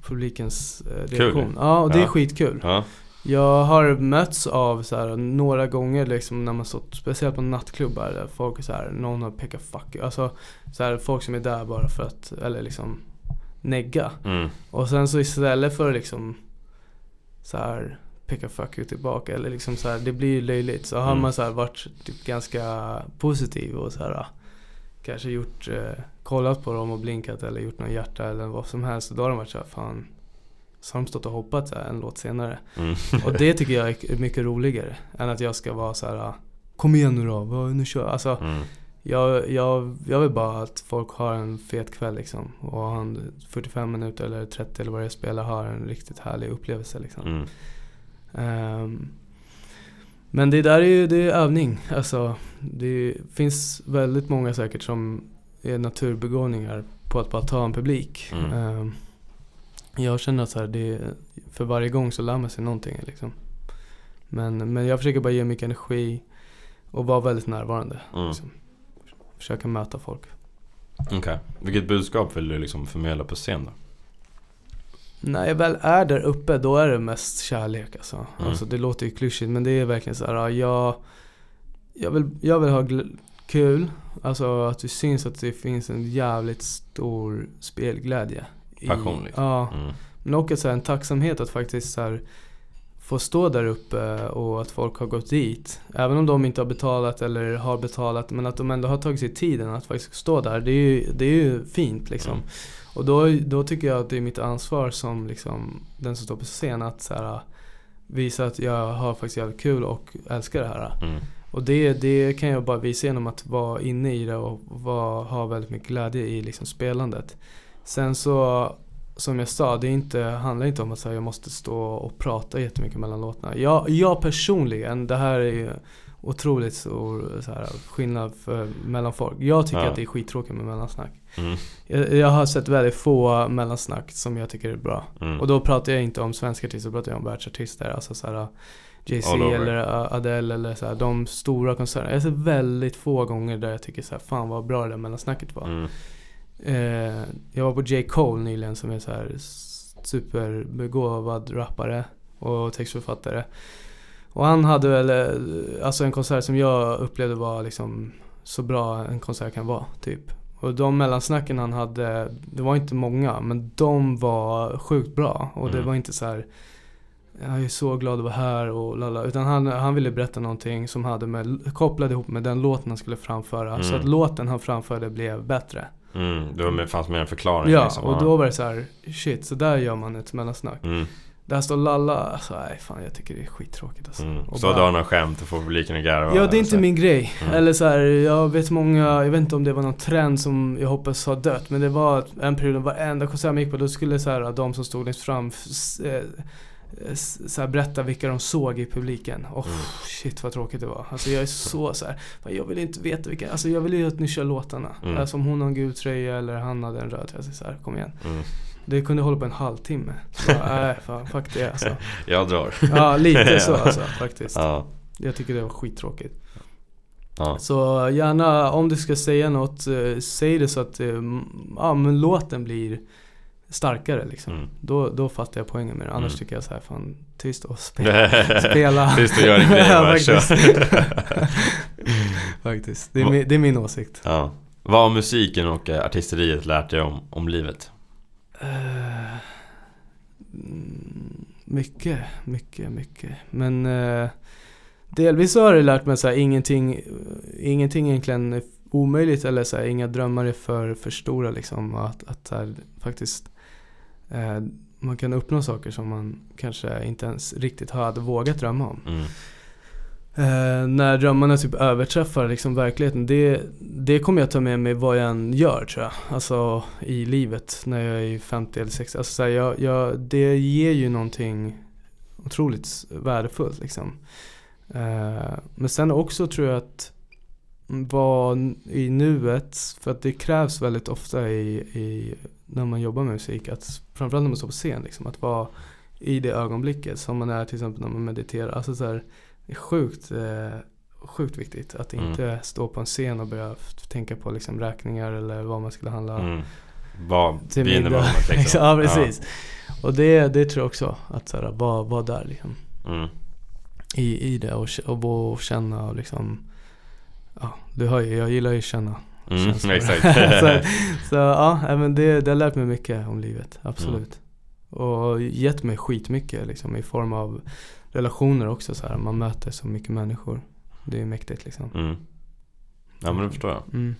Publikens eh, Kul. reaktion. Ja, och det är Ja. skitkul. Ja, Jag har mötts av så här, några gånger liksom när man stått, speciellt på nattklubbar där folk är så här, någon har pekat fuck. Alltså så här, folk som är där bara för att, eller liksom negga. mm, Och sen så istället för liksom så här peka fuck you tillbaka eller liksom så här, det blir ju löjligt. Så har Mm. man så här varit typ ganska positiv och så här kanske gjort, eh, kollat på dem och blinkat eller gjort någon hjärta eller vad som helst. Då har de varit så här, fan. Så har de stått och hoppat så här en låt senare. mm. Och det tycker jag är mycket roligare än att jag ska vara så här. Kom igen nu då, nu kör Alltså Mm. jag, jag, jag vill bara att folk har en fet kväll liksom. Och har en 45 minuter eller 30 eller vad jag spelar har en riktigt härlig upplevelse liksom. Mm. Ehm, men det där är ju det är övning. Alltså, det finns väldigt många säkert som är naturbegåvningar på att bara ta en publik. Mm. Ehm, jag känner att så här, det, för varje gång så lär man sig någonting liksom. Men, men jag försöker bara ge mycket energi och vara väldigt närvarande. Mm. Liksom. Försöka möta folk. Okej, vilket budskap vill du liksom förmedla på scen då? När jag väl är där uppe då är det mest kärlek alltså. Mm. alltså det låter ju klyschigt men det är verkligen så här, ja, jag, jag, vill, jag vill ha kul. Alltså att det syns att det finns en jävligt stor spelglädje. Passion, liksom. Ja. Mm. Men också så här, en tacksamhet att faktiskt så här, få stå där uppe och att folk har gått dit. Även om de inte har betalat eller har betalat men att de ändå har tagit sig tiden att faktiskt stå där. Det är ju, det är ju fint liksom. Mm. Och då, då tycker jag att det är mitt ansvar som liksom, den som står på scen att så här, visa att jag har faktiskt jävligt kul och älskar det här. Mm. Och det, det kan jag bara visa genom att vara inne i det och vara, ha väldigt mycket glädje i liksom spelandet. Sen så, som jag sa, det inte, handlar inte om att här, jag måste stå och prata jättemycket mellan låtarna. Jag, jag personligen, det här är ju otroligt stor så här, skillnad för, mellan folk. Jag tycker Ja. att det är skittråkigt med mellansnack. Mm. Jag, jag har sett väldigt få mellansnack som jag tycker är bra. Mm. Och då pratar jag inte om svenska artister, då pratar jag om världsartister. Alltså så här, Jay-Z eller Adele eller så här, de stora konserterna. Jag har sett väldigt få gånger där jag tycker så här, fan vad bra det där mellansnacket var. Mm. Eh, jag var på J. Cole nyligen som är så här superbegåvad rappare och textförfattare. Och han hade väl, eh, alltså en konsert som jag upplevde var liksom så bra en konsert kan vara, typ. Och de mellansnacken han hade, det var inte många, men de var sjukt bra. Och det Mm. var inte så här. Jag är så glad att vara här och lalla. Utan han, han ville berätta någonting som hade med, kopplade ihop med den låten han skulle framföra. Så Mm. att låten han framförde blev bättre. Mm. Det fanns mer en förklaring Ja, liksom. och då var det så här, shit, så där gör man ett mellansnack. Mm. Där står lalla, alltså nej fan jag tycker det är skittråkigt alltså. Mm. Och Så bara- drar några skämt och får publiken att garva. Ja det är inte min grej. Mm. Eller så här, jag vet många, jag vet inte om det var någon trend som jag hoppas har dött. Men det var en period, varenda konsert man gick på, då skulle så här, de som stod längst fram eh, så här, berätta vilka de såg i publiken. Mm. shit vad tråkigt det var. Alltså jag är så så här, jag vill inte veta vilka, alltså jag vill ju att ni kör låtarna. Mm. Alltså om hon har en gul tröja eller han hade en röd tröja. Så här, kom igen. Mm. Det kunde hålla på en halvtimme. Så, Nej, fan, fuck det alltså. Jag drar. Ja, lite så alltså faktiskt. Ja. Jag tycker det var skittråkigt. Ja. Så gärna, om du ska säga något, eh, säg det så att eh, ja, men låten blir starkare liksom. Mm. Då, då fattar jag poängen med det. Annars Mm. tycker jag så här, fan tyst och spela. spela. Tyst och gör en grej bara, faktiskt. faktiskt. Det är, min, det är min åsikt. Ja. Vad har musiken och eh, artisteriet lärt dig om, om livet? Mm, mycket, mycket, mycket. Men uh, delvis så har det lärt mig så här, ingenting, ingenting egentligen omöjligt eller så här, inga drömmar är för, för stora liksom. Att, att här, faktiskt man kan uppnå saker som man kanske inte ens riktigt hade vågat drömma om. Mm. Eh, när drömmarna typ överträffar liksom verkligheten, det, det kommer jag ta med mig vad jag än gör tror jag. Alltså i livet när jag är 50 eller 60. Alltså, så här, jag, jag, det ger ju någonting otroligt värdefullt liksom. Eh, men sen också tror jag att vara i nuet, för att det krävs väldigt ofta i, i när man jobbar med musik, att framförallt när man står på scen, liksom, att vara i det ögonblicket som man är till exempel när man mediterar. Alltså så här, det är sjukt, eh, sjukt viktigt att Mm. inte stå på en scen och börja tänka på liksom räkningar eller vad man skulle handla Mm. Vad till middag. liksom? Ja precis. Och det, det tror jag också, att så här, vara, vara där liksom. Ja. Mm. I, i det och, och, och känna och liksom Ja, du hör ju, jag gillar ju att känna Mm, exakt. så, så ja, men det, det har lärt mig mycket om livet, absolut. Och gett mig skitmycket liksom i form av relationer också så här. Man möter så mycket människor. Det är mäktigt liksom. Mm. Ja men det förstår jag. Mm.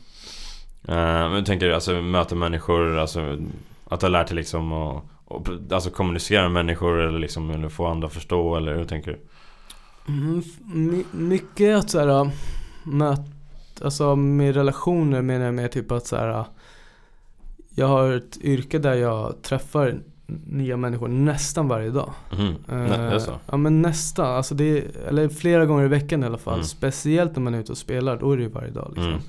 Eh, men tänker alltså möta människor, alltså att du har lärt dig liksom att och, alltså kommunicera med människor eller liksom eller få andra att förstå eller hur tänker du? Mm, my, mycket att såhär alltså med relationer menar jag med typ att såhär Jag har ett yrke där jag träffar nya människor nästan varje dag. Är Eh, så? Ja men nästan, alltså det är, eller flera gånger i veckan i alla fall. Mm. Speciellt när man är ute och spelar, då är det ju varje dag liksom. Mm.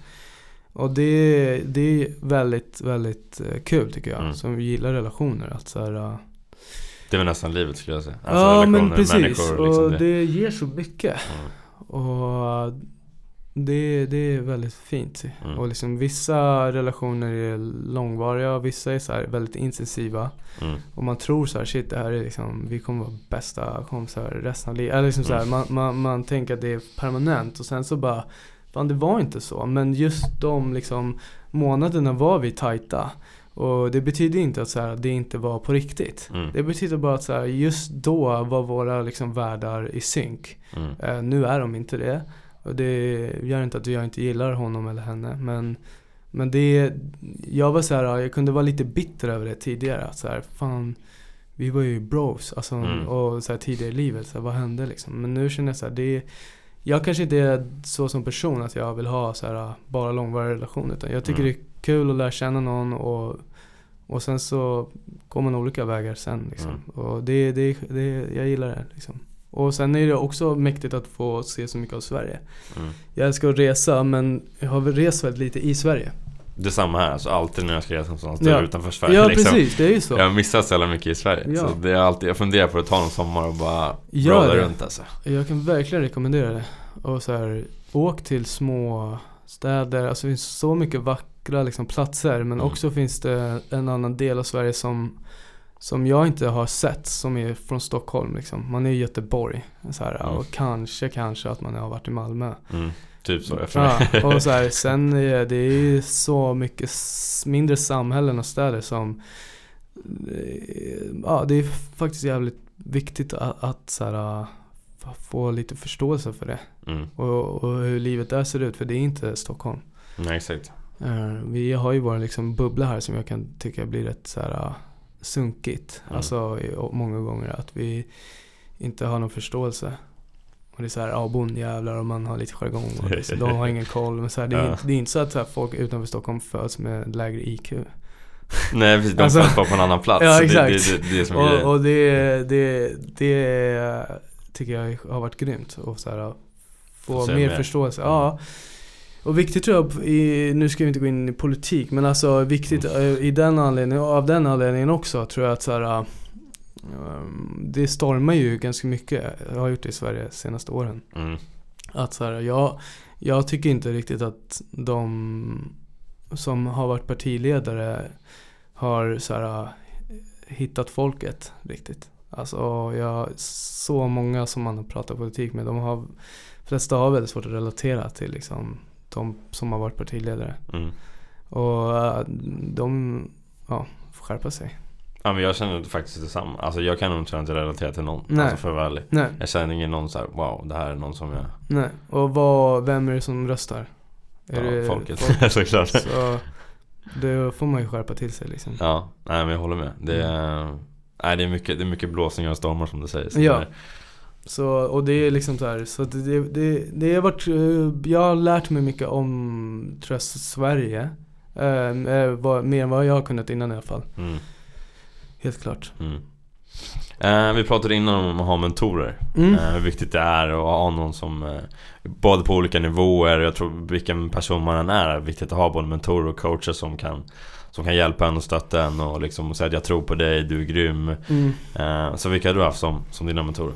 Och det, det är väldigt, väldigt eh, kul tycker jag. Mm. Som gillar relationer. Att så här, uh, Det är väl nästan livet skulle jag säga. Alltså, ja men precis. liksom och det. det ger så mycket. Mm. Och uh, det, det är väldigt fint. Mm. Och liksom vissa relationer är långvariga och vissa är så väldigt intensiva. Mm. Och man tror så här, shit det här är liksom, vi kommer vara bästa kompisar resten av livet. Eller liksom så här, Mm. man, man, man tänker att det är permanent och sen så bara, fan det var inte så. Men just de liksom månaderna var vi tajta. Och det betyder inte att så här, det inte var på riktigt. Mm. Det betyder bara att så här, just då var våra liksom världar i synk. Mm. Eh, nu är de inte det. Och det gör inte att jag inte gillar honom eller henne. Men, men det, jag var så här, jag kunde vara lite bitter över det tidigare. Att så här, fan, vi var ju bros. Alltså, Mm. Och så här, tidigare i livet, så här, vad hände liksom? Men nu känner jag så här, det jag kanske inte är så som person att jag vill ha så här, bara långvariga relationer. Utan jag tycker Mm. det är kul att lära känna någon och, och sen så går man olika vägar sen. Liksom. Mm. Och det, det, det, jag gillar det. Liksom. Och sen är det också mäktigt att få se så mycket av Sverige. Mm. Jag älskar att resa men jag har väl rest väldigt lite i Sverige. Detsamma här, alltså alltid när jag ska resa någonstans ja. utanför Sverige Ja liksom. precis, det är ju så Jag missar så jävla mycket i Sverige ja. Så det är alltid, jag funderar på att ta någon sommar och bara rolla runt alltså Jag kan verkligen rekommendera det Och så här, åk till små städer, alltså det finns så mycket vackra liksom, platser Men mm. också finns det en annan del av Sverige som som jag inte har sett, som är från Stockholm liksom. Man är i Göteborg. Så här, mm. Och kanske, kanske att man har varit i Malmö. Mm. Typ så ja, och så här, sen är det är så mycket mindre samhällen och städer som eh, Ja det är faktiskt jävligt viktigt att, att så här, få lite förståelse för det. Mm. Och, och, hur livet där ser ut, för det är inte Stockholm. Nej exakt. Uh, vi har ju vår liksom bubbla här som jag kan tycka blir rätt så här sunkigt. Mm. Alltså många gånger att vi inte har någon förståelse. Och det är såhär, ja bondjävlar och man har lite jargong och det, de har ingen koll. Men så här, det, är, ja. inte, det är inte så att så här, folk utanför Stockholm föds med lägre IQ. Nej precis, de alltså, föds bara på en annan plats. Ja exakt. Det, det, det, det och, och det, det, det tycker jag har varit grymt. Och så här, få mer, mer förståelse. Mm. Ja. Och viktigt tror jag, i, nu ska vi inte gå in i politik, men alltså viktigt mm. i den anledningen, av den anledningen också tror jag att så här, um, det stormar ju ganska mycket, jag har gjort det i Sverige de senaste åren. Mm. Att så här, jag, jag tycker inte riktigt att de som har varit partiledare har så här, hittat folket riktigt. Alltså jag, så många som man har pratat politik med, de har, flesta har väldigt svårt att relatera till liksom de som har varit partiledare. Mm. Och uh, de ja, får skärpa sig. Ja men jag känner faktiskt detsamma. Alltså jag kan nog inte relatera till någon. Nej. Alltså för att vara ärlig. Nej. Jag känner ingen någon såhär, wow det här är någon som jag... Nej. Och vad, vem är det som röstar? Är ja, det folket. folket? Såklart. Så då får man ju skärpa till sig liksom. Ja, nej men jag håller med. Det är, mm. nej, det är, mycket, det är mycket blåsningar och stormar som det sägs. Ja. Så, och det är liksom så här, så det, det, det har varit, eh, jag har lärt mig mycket om, tror jag, Sverige. Eh, vad, mer än vad jag har kunnat innan i alla fall. Mm. Helt klart. Mm. Eh, vi pratade innan om att ha mentorer. Mm. Eh, hur viktigt det är att ha någon som eh, Både på olika nivåer, jag tror vilken person man än är, är viktigt att ha både mentorer och coacher som kan Som kan hjälpa en och stötta en och liksom säga att jag tror på dig, du är grym. Mm. Eh, så vilka har du haft som, som dina mentorer?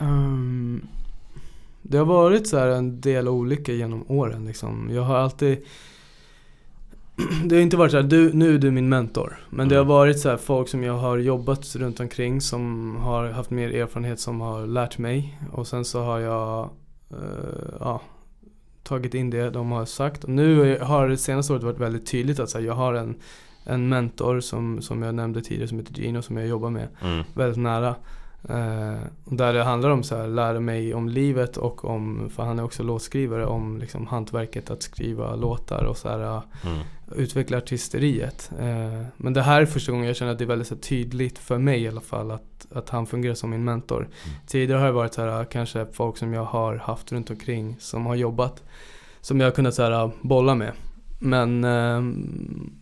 Um, det har varit så en del olika genom åren liksom. Jag har alltid det har inte varit så här, du, nu är du min mentor. Men mm. det har mm. varit så här, folk som jag har jobbat runt omkring som har haft mer erfarenhet som har lärt mig. Och sen så har jag uh, ja, tagit in det de har sagt. Och nu har det senaste året varit väldigt tydligt att så här, jag har en, en mentor som, som jag nämnde tidigare som heter Gino som jag jobbar med mm. väldigt nära. Uh, där det handlar om att lära mig om livet och om, för han är också låtskrivare, om liksom hantverket att skriva låtar och så här, mm. utveckla artisteriet. Uh, men det här är första gången jag känner att det är väldigt så tydligt för mig i alla fall att, att han fungerar som min mentor. Mm. Tidigare har det varit så här, kanske folk som jag har haft runt omkring som har jobbat, som jag har kunnat så här, bolla med. Men uh,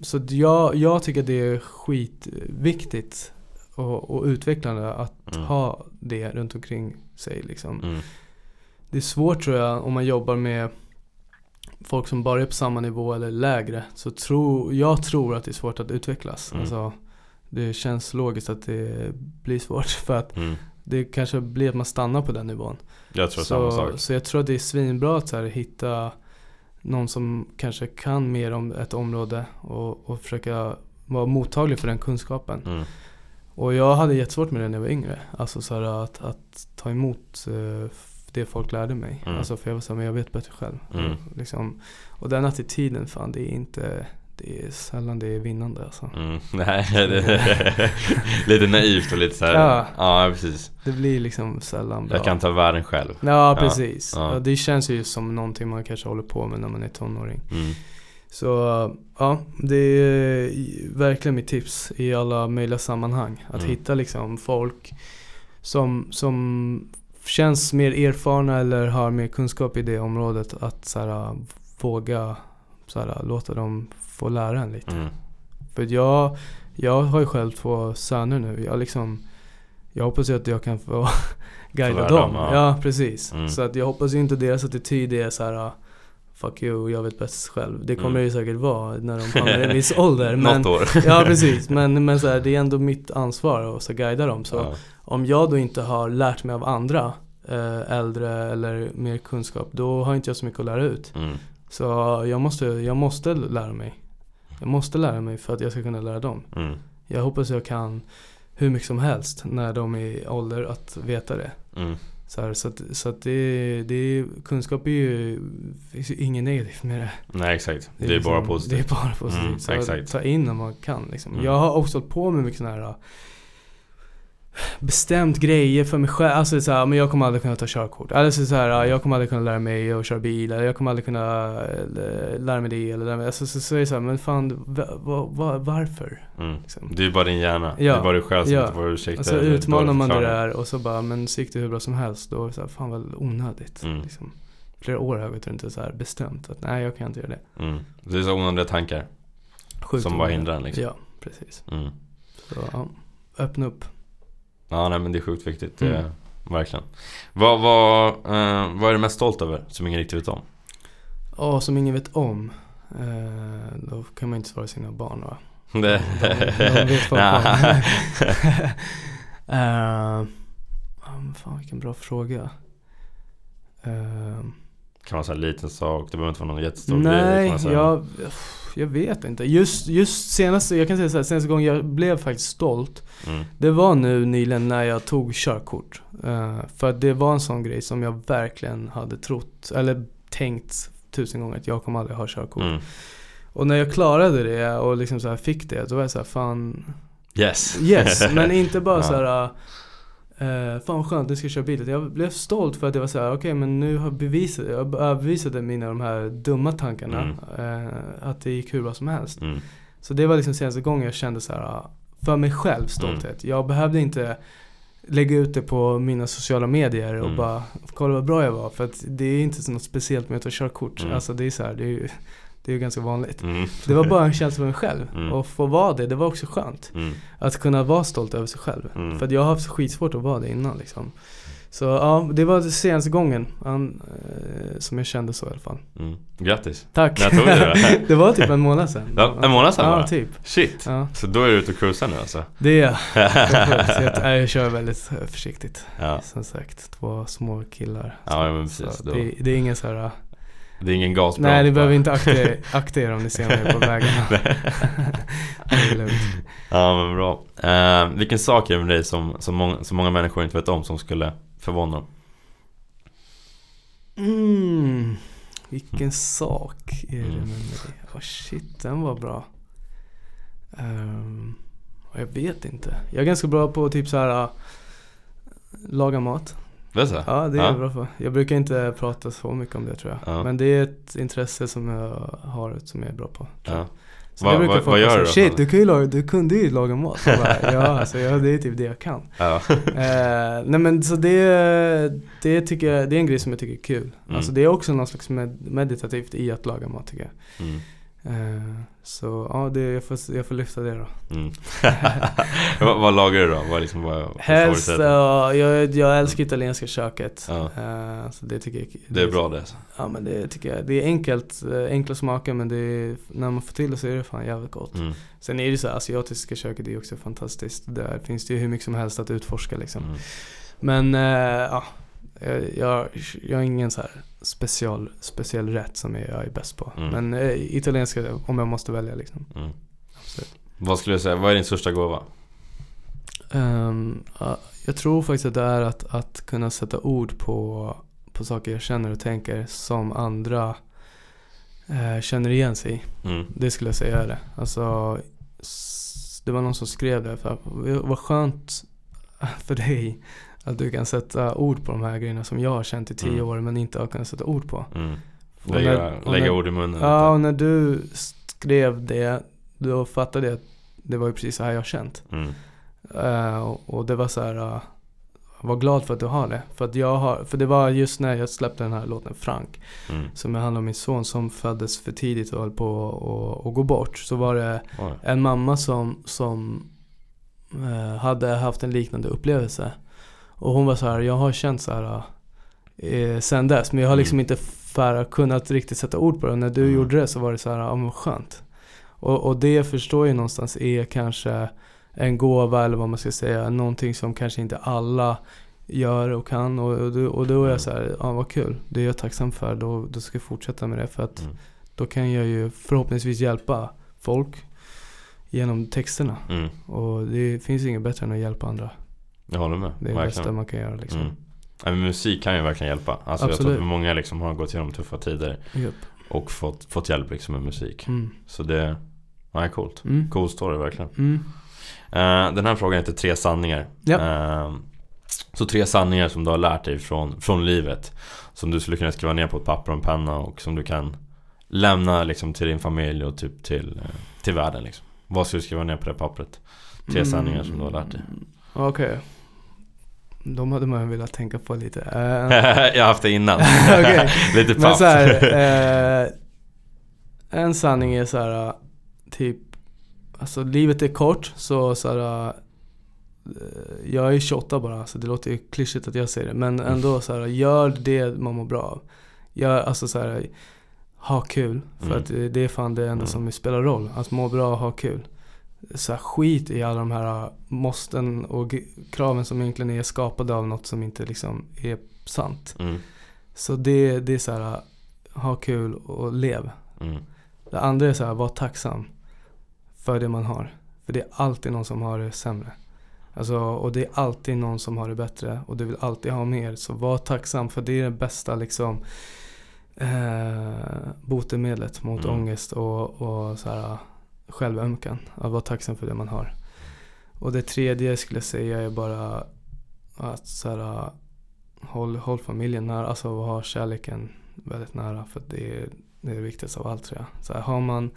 så jag, jag tycker det är skitviktigt och, och utvecklande att mm. ha det runt omkring sig. Liksom. Mm. Det är svårt tror jag om man jobbar med folk som bara är på samma nivå eller lägre. Så tro, jag tror att det är svårt att utvecklas. Mm. Alltså, det känns logiskt att det blir svårt för att mm. det kanske blir att man stannar på den nivån. Jag tror så, samma sak. Så jag tror att det är svinbra att så här, hitta någon som kanske kan mer om ett område och, och försöka vara mottaglig för den kunskapen. Mm. Och jag hade jättesvårt med det när jag var yngre. Alltså så att, att ta emot uh, det folk lärde mig. Mm. Alltså för jag var såhär, men jag vet bättre själv. Mm. Liksom. Och den attityden, fan det är inte det är sällan det är vinnande alltså. Mm. Nej, lite naivt och lite såhär, ja. ja precis. Det blir liksom sällan bra. Jag kan ta världen själv. Ja, precis. Ja. Ja. det känns ju som någonting man kanske håller på med när man är tonåring. Mm. Så ja, det är verkligen mitt tips i alla möjliga sammanhang. Att mm. hitta liksom folk som, som känns mer erfarna eller har mer kunskap i det området. Att så här, våga så här, låta dem få lära en lite. Mm. För jag, jag har ju själv två söner nu. Jag, liksom, jag hoppas ju att jag kan få guida dem. dem ja. ja. precis. Mm. Så att jag hoppas ju inte deras attityd är så här fuck you, jag vet bäst själv. Det kommer Mm. det ju säkert vara när de hamnar i en viss ålder. Men, Något år. ja precis, men, men så här, det är ändå mitt ansvar att så guida dem. Så Ja. om jag då inte har lärt mig av andra, eh, äldre eller mer kunskap, då har inte jag så mycket att lära ut. Mm. Så jag måste, jag måste lära mig. Jag måste lära mig för att jag ska kunna lära dem. Mm. Jag hoppas jag kan hur mycket som helst när de är i ålder att veta det. Mm. Så, här, så att, så att det, det, kunskap är ju, inget negativt med det. Nej exakt, det är, liksom- bara positivt. Det är bara positivt. Mm, så exakt. ta in när man kan liksom. Mm. Jag har också hållit på med mycket sådana här bestämt grejer för mig själv. Alltså så här, men jag kommer aldrig kunna ta körkort. Eller så, här, jag kommer aldrig kunna lära mig att köra bil. Eller jag kommer aldrig kunna eh, lära mig det. Eller lära mig. Alltså, så, så är det så här, men fan, va, va, va, varför? Mm. Liksom. Det är bara din hjärna, det Ja. är bara du själv som Ja. inte får ursäkta Och så eller utmanar man det där och så bara, men så gick det hur bra som helst. Då är det så här, fan vad onödigt. Mm. Liksom. Flera år har jag gått runt och så här bestämt att nej jag kan inte göra det. Mm. Det är så onödiga tankar Sjukt som bara hindrar en liksom. Ja, precis. Mm. Så ja, öppna upp. Ja nej men det är sjukt viktigt, det är, Mm. verkligen. Vad, vad, eh, vad är du mest stolt över som ingen riktigt vet om? Ja, som ingen vet om. Eh, då kan man inte svara sina barn va? Det... De, de vet om. uh, fan vilken bra fråga. Eh, kan vara så här liten sak, det behöver inte vara någon jättestor grej. nej, jag, jag vet inte. Just, just senaste, jag kan säga så här, senaste gången jag blev faktiskt stolt. Mm. Det var nu nyligen när jag tog körkort. Eh, för det var en sån grej som jag verkligen hade trott, eller tänkt tusen gånger att jag kommer aldrig ha körkort. Mm. Och när jag klarade det och liksom så fick det, då var jag så här, fan Yes. Yes, men inte bara Ja. så här. Uh, fan vad skönt, nu ska jag köra bil. Jag blev stolt för att jag var så här, okej men nu har bevisat, jag bevisade mina de här dumma tankarna. eh, att det gick hur bra som helst. Mm. Så det var liksom senaste gången jag kände så här ah, för mig själv stolthet. Mm. Jag behövde inte lägga ut det på mina sociala medier och Mm. bara kolla vad bra jag var. För att det är inte så något speciellt med att ta körkort. Mm. Alltså det är så här, det är det är ju ganska vanligt. Mm. Det var bara en känsla för mig själv. Mm. Och få vara det, det var också skönt. Mm. Att kunna vara stolt över sig själv. Mm. För jag har haft skitsvårt att vara det innan liksom. Så ja, det var senaste gången han, eh, som jag kände så i alla fall. Mm. Grattis. Tack! När tog det? det var typ en månad sedan. Ja, en månad sedan Ja, bara? typ. Shit. Ja, Så då är du ute och cruisar nu alltså? det är jag. Jag, kör väldigt försiktigt. Ja. Som sagt, två små killar. Ja men precis. Då. det, det är ingen så här. Det är ingen gasbroms Nej, ni behöver inte akta er, akta er om ni ser mig på vägarna. det är lugnt. Ja men bra. Eh, vilken sak är det med dig som, som, många, som många människor inte vet om som skulle förvåna dem? Mm, vilken sak är det Mm. med mig? Oh shit, den var bra. Ehm, jag vet inte. Jag är ganska bra på typ så här uh, laga mat. Det är så? Ja, det är Ja. jag bra på. Jag brukar inte prata så mycket om det tror jag. Ja. Men det är ett intresse som jag har som jag är bra på. Ja. Så Vad- det brukar vad- folk vad gör du? Shit, du, kan ju laga, du kunde ju laga mat. Bara, ja, alltså, ja, det är typ det jag kan. Ja. Eh, nej men så det, det tycker jag, det är en grej som jag tycker är kul. Mm. Alltså det är också något slags med, meditativt i att laga mat tycker jag. Mm. Eh, så ja, det, jag, får, jag får lyfta det då. Mm. vad, vad lagar du då? Vad liksom, vad, Helst, jag, jag älskar italienska köket. Ja. Eh, så det tycker jag Det är bra det alltså. Ja men det tycker jag. Det är enkelt, eh, enkla smaker men det är, när man får till det så är det fan jävligt gott. Mm. Sen är det så här, asiatiska köket är också fantastiskt. Där finns det ju hur mycket som helst att utforska liksom. Mm. Men ja, jag, jag, jag har ingen så här special, speciell rätt som jag är bäst på. Mm. Men eh, italienska om jag måste välja liksom. Mm. Vad skulle du säga, vad är din största gåva? Ehm, ja, jag tror faktiskt att det är att, att kunna sätta ord på, på saker jag känner och tänker som andra eh, känner igen sig i. Mm. Det skulle jag säga är det. Alltså, det var någon som skrev det. För, vad skönt för dig att du kan sätta ord på de här grejerna som jag har känt i tio Mm. år men inte har kunnat sätta ord på. Mm. Lägga, när- lägga när- ord i munnen Ja, och när du skrev det då fattade jag att det var ju precis så här jag har känt. Mm. Eh, och, och det var så här. Uh, var glad för att du har det. För att jag har, för det var just när jag släppte den här låten Frank. Mm. Som handlar om min son som föddes för tidigt och höll på att- att gå bort. Så var det Oj. en mamma som, som eh, hade haft en liknande upplevelse. Och hon var så här, jag har känt så här. eh, sen dess. Men jag har liksom Mm. inte för, kunnat riktigt sätta ord på det. Och när du Mm. gjorde det så var det så här, ja men skönt. Och, och det förstår jag någonstans är kanske en gåva eller vad man ska säga. Någonting som kanske inte alla gör och kan. Och, och, då- och då är Mm. jag så här, ja vad kul. Det är jag tacksam för. Då, då ska jag fortsätta med det. För att Mm. då kan jag ju förhoppningsvis hjälpa folk genom texterna. Mm. Och det finns inget bättre än att hjälpa andra. Jag håller med, Det är det bästa man kan göra liksom. Mm. Ja, men musik kan ju verkligen hjälpa. Alltså jag tror Absolut. att många liksom har gått igenom tuffa tider Japp. och fått, fått hjälp liksom med musik. Mm. Så det, nej coolt. Mm. Cool story verkligen. Mm. Eh, den här frågan heter tre sanningar. Ja. Eh, så tre sanningar som du har lärt dig från, från livet. Som du skulle kunna skriva ner på ett papper och en penna och som du kan lämna liksom till din familj och typ till, eh, till världen liksom. Vad ska du skriva ner på det pappret? Tre Mm. sanningar som du har lärt dig. Okej. De hade man velat tänka på lite. Eh, jag har haft det innan. Lite Men paff. så här, eh, En sanning är så här, typ Alltså livet är kort så, så här, eh, Jag är 28 bara så det låter ju klyschigt att jag säger det Men ändå så här, gör det man mår bra av Gör, alltså så här, Ha kul För Mm. att det det är fan det enda Mm. som spelar roll Att må bra och ha kul så här, skit i alla de här måsten och kraven som egentligen är skapade av något som inte liksom är sant. Mm, Så det, det är så här, ha kul och lev. mm, Det andra är så här, var tacksam för det man har. För det är alltid någon som har det sämre. Alltså, och det är alltid någon som har det bättre och du vill alltid ha mer. Så var tacksam för det är det bästa liksom eh, botemedlet mot Mm. ångest och, och så här, självömkan. Att vara tacksam för det man har. Och det tredje skulle jag säga är bara att så här, håll, håll familjen nära, alltså ha kärleken väldigt nära. För det är det, är det viktigaste av allt tror jag. Så här, har man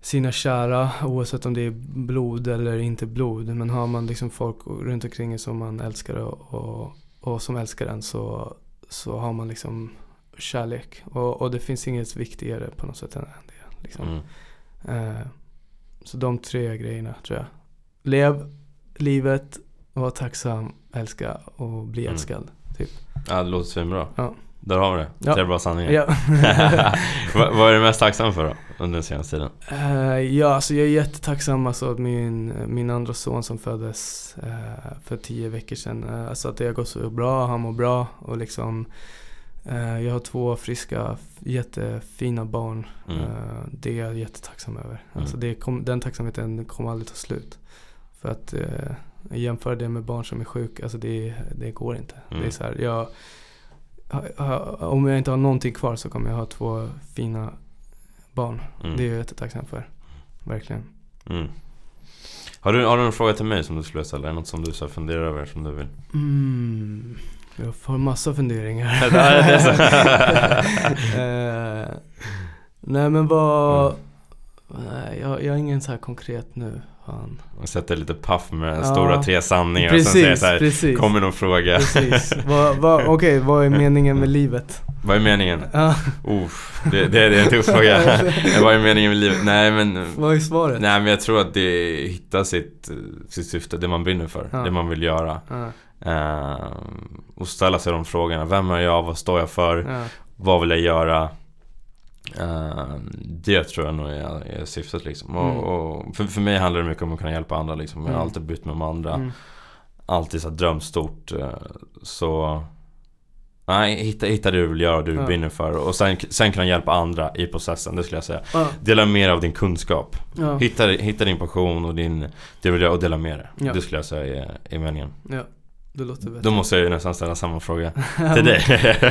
sina kära, oavsett om det är blod eller inte blod. Men har man liksom folk runt omkring en som man älskar och, och, och som älskar en så, så har man liksom kärlek. Och, och det finns inget viktigare på något sätt än det. Liksom. mm. Eh, så de tre grejerna tror jag. Lev livet, var tacksam, älska och bli Mm. älskad. Ja, det låter svinbra. Ja. Där har vi det. Ja. Tre bra sanningar. Ja. vad, är du mest tacksam för då? Under den senaste tiden? Eh, ja, alltså jag är jättetacksam alltså att min, min andra son som föddes eh, för tio veckor sedan. eh, alltså att det har gått så bra, han mår bra och liksom jag har två friska, jättefina barn. Mm. Eh, det är jag jättetacksam över. Mm. Alltså det kom, den tacksamheten kommer aldrig ta slut. För att eh, jämföra det med barn som är sjuka, alltså det, det går inte. Mm. Det är så här, jag, om jag inte har någonting kvar så kommer jag ha två fina barn. Mm. Det är jag jättetacksam för. Verkligen. Mm. Har, du, har du en fråga till mig som du skulle ställa? Är det något som du så funderar över som du vill? Mm, jag har massa funderingar. Är. Eh, nej men vad... Mm. Nej, jag, jag har ingen så här konkret nu. Fan. Och sätter lite paff med Ja. stora tre sanningar och sen Precis, säger så här, precis. kommer någon fråga. Precis. vad, vad, Okej, vad är meningen med livet? Vad är meningen? Ja, Uff, det, det, det är en tuff fråga. Vad är meningen med livet? Nej men vad är svaret? Nej men jag tror att det hittar sitt, eh, sitt syfte, det man brinner för, Ja. det man vill göra. Ja, och ställa sig de frågorna. Vem är jag? Vad står jag för? ja, Vad vill jag göra? Eh, det tror jag nog är, är syftet liksom. Mm. Och, och för, för mig handlar det mycket om att kunna hjälpa andra liksom. Jag har Mm. alltid brytt mig om andra. mm, Alltid så drömstort. eh, Så... Nej, hitta, hitta det du vill göra och du Ja. brinner för. Och sen, sen kunna hjälpa andra i processen, det skulle jag säga. ja, Dela mer av din kunskap. ja, Hitta, hitta din passion och din, det du vill göra och dela med det. Det skulle jag säga är, är meningen. Det låter bättre. Då måste jag ju nästan ställa samma fråga till dig.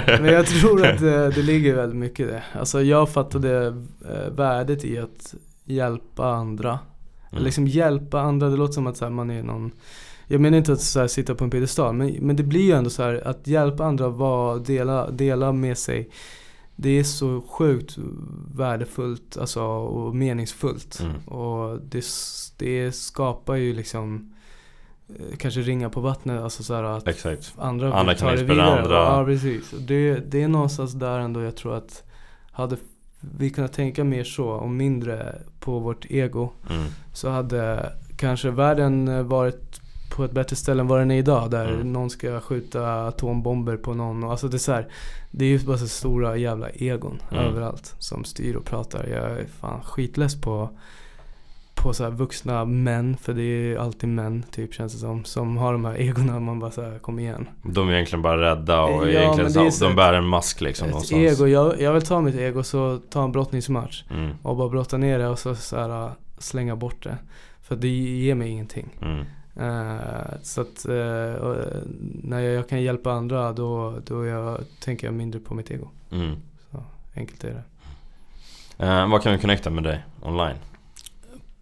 Men jag tror att det, det ligger väldigt mycket i det. Alltså jag fattade eh, värdet i att hjälpa andra. Mm. Liksom hjälpa andra, det låter som att man är någon Jag menar inte att så här, sitta på en piedestal men, men det blir ju ändå så här att hjälpa andra vara, dela, dela med sig Det är så sjukt värdefullt alltså, och meningsfullt. Mm. Och det, det skapar ju liksom eh, Kanske ringa på vattnet, alltså så att Exakt. andra, Andra kan inspirera andra. Ja precis. Det, det är någonstans där ändå jag tror att Hade vi kunnat tänka mer så och mindre på vårt ego Mm. Så hade kanske världen eh, varit på ett bättre ställe än vad den är idag. Där Mm. någon ska skjuta atombomber på någon. Och, alltså det är så här, Det är ju bara så stora jävla egon Mm. överallt som styr och pratar. Jag är fan skitless på på så vuxna män, för det är alltid män typ känns det som, som har de här egorna man bara såhär, kom igen. De är egentligen bara rädda och Ja, egentligen så, så- de bär en mask liksom Ett någonstans. ego, jag, jag vill ta mitt ego så ta en brottningsmatch Mm, och bara brotta ner det och så, så här, slänga bort det. För det ger mig ingenting. mm, Eh, så att eh, när jag, kan hjälpa andra då, då jag, tänker jag mindre på mitt ego. mm. Enkelt är det. Eh, vad kan vi connecta med dig online?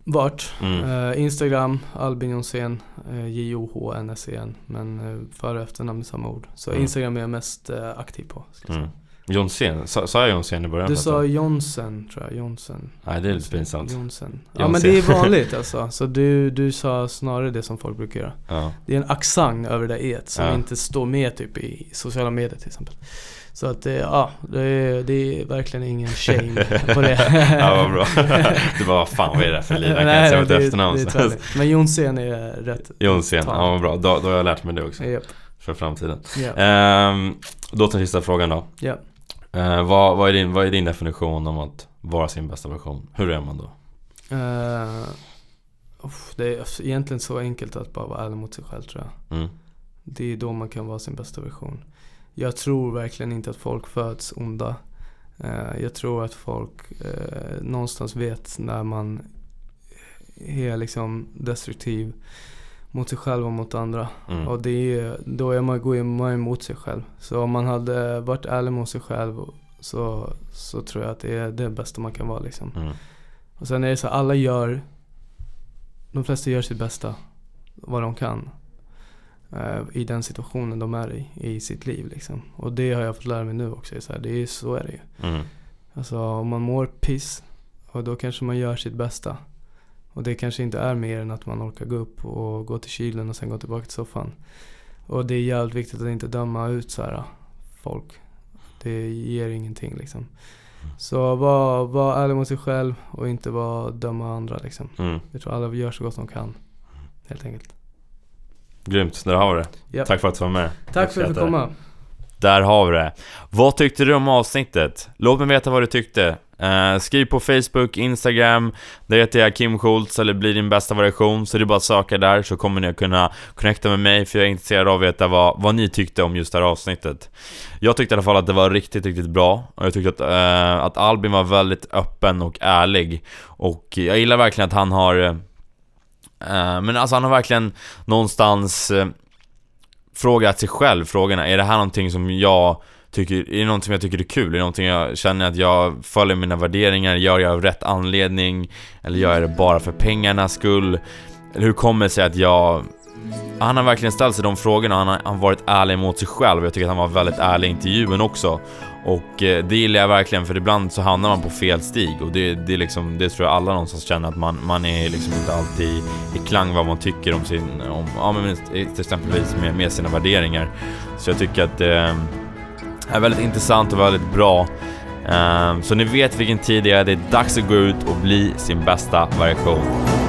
Vart? Mm. Eh, Instagram, Albin Jonsén, uh, J-O-H-N-S-E-N. Men uh, före och efternamn är samma ord. Så Mm. Instagram är jag mest eh, aktiv på. jag Mm. Jonsén, sa, sa jag Jonsén i början? Du sa Jonsen tror jag, Jonsen. Nej det är lite pinsamt. Jonsen. Ja Jonsen. men det är vanligt alltså. Så du, du sa snarare det som folk brukar göra. Ja. Det är en accent över det et som Ja. inte står med typ i sociala medier till exempel. Så att det, ja, det är, det är verkligen ingen shame på det. ja vad bra. du bara, vad fan vad är det för liv? Jag kan inte säga det, mitt efternamn. Men Jonsén är rätt. Jonsén, Ta. ja vad bra. Då, då har jag lärt mig det också. Japp. För framtiden. Ja. Ehm, då till sista frågan då. Ja. Eh, vad, vad, är din, vad är din definition om att vara sin bästa version? Hur är man då? Uff, det är egentligen så enkelt att bara vara ärlig mot sig själv tror jag. Mm. Det är då man kan vara sin bästa version. Jag tror verkligen inte att folk föds onda. Eh, jag tror att folk eh, någonstans vet när man är liksom destruktiv mot sig själv och mot andra. Mm. Och det är, då är man, går man emot sig själv. Så om man hade varit ärlig mot sig själv så, så tror jag att det är det bästa man kan vara liksom. Mm. Och sen är det så alla gör, de flesta gör sitt bästa, vad de kan. Eh, I den situationen de är i, i sitt liv liksom. Och det har jag fått lära mig nu också. Så, här, det är, så är det ju. Mm. Alltså om man mår piss, och då kanske man gör sitt bästa. Och det kanske inte är mer än att man orkar gå upp och gå till kylen och sen gå tillbaka till soffan. Och det är jävligt viktigt att inte döma ut så här folk. Det ger ingenting liksom. Så var, var ärlig mot sig själv och inte vara döma andra liksom. Mm. Jag tror alla gör så gott de kan. Helt enkelt. Grymt, där har vi det. Japp. Tack för att du var med. Tack för att du fick komma. Där har vi det. Vad tyckte du om avsnittet? Låt mig veta vad du tyckte. Eh, skriv på Facebook, Instagram, där heter jag Kim Schultz eller blir din bästa variation, så det är bara att söka där så kommer ni att kunna connecta med mig för jag är intresserad av att veta vad, vad ni tyckte om just det här avsnittet. Jag tyckte i alla fall att det var riktigt, riktigt bra och jag tyckte att, eh, att Albin var väldigt öppen och ärlig och jag gillar verkligen att han har eh, Eh, men alltså han har verkligen någonstans eh, frågat sig själv frågorna, är det här någonting som jag tycker, är det någonting jag tycker är kul? Är det någonting jag känner att jag följer mina värderingar? Gör jag av rätt anledning? Eller gör jag det bara för pengarnas skull? Eller hur kommer det sig att jag... Han har verkligen ställt sig de frågorna, han har, han har varit ärlig mot sig själv. Jag tycker att han var väldigt ärlig i intervjun också. Och eh, det gillar jag verkligen, för ibland så hamnar man på fel stig och det, det, liksom, det tror jag alla någonstans känner att man, man är liksom inte alltid i klang vad man tycker om sin, om, ja men eh, till exempelvis med, med sina värderingar. Så jag tycker att det är väldigt intressant och väldigt bra. Så ni vet vilken tid det är, det är dags att gå ut och bli sin bästa version.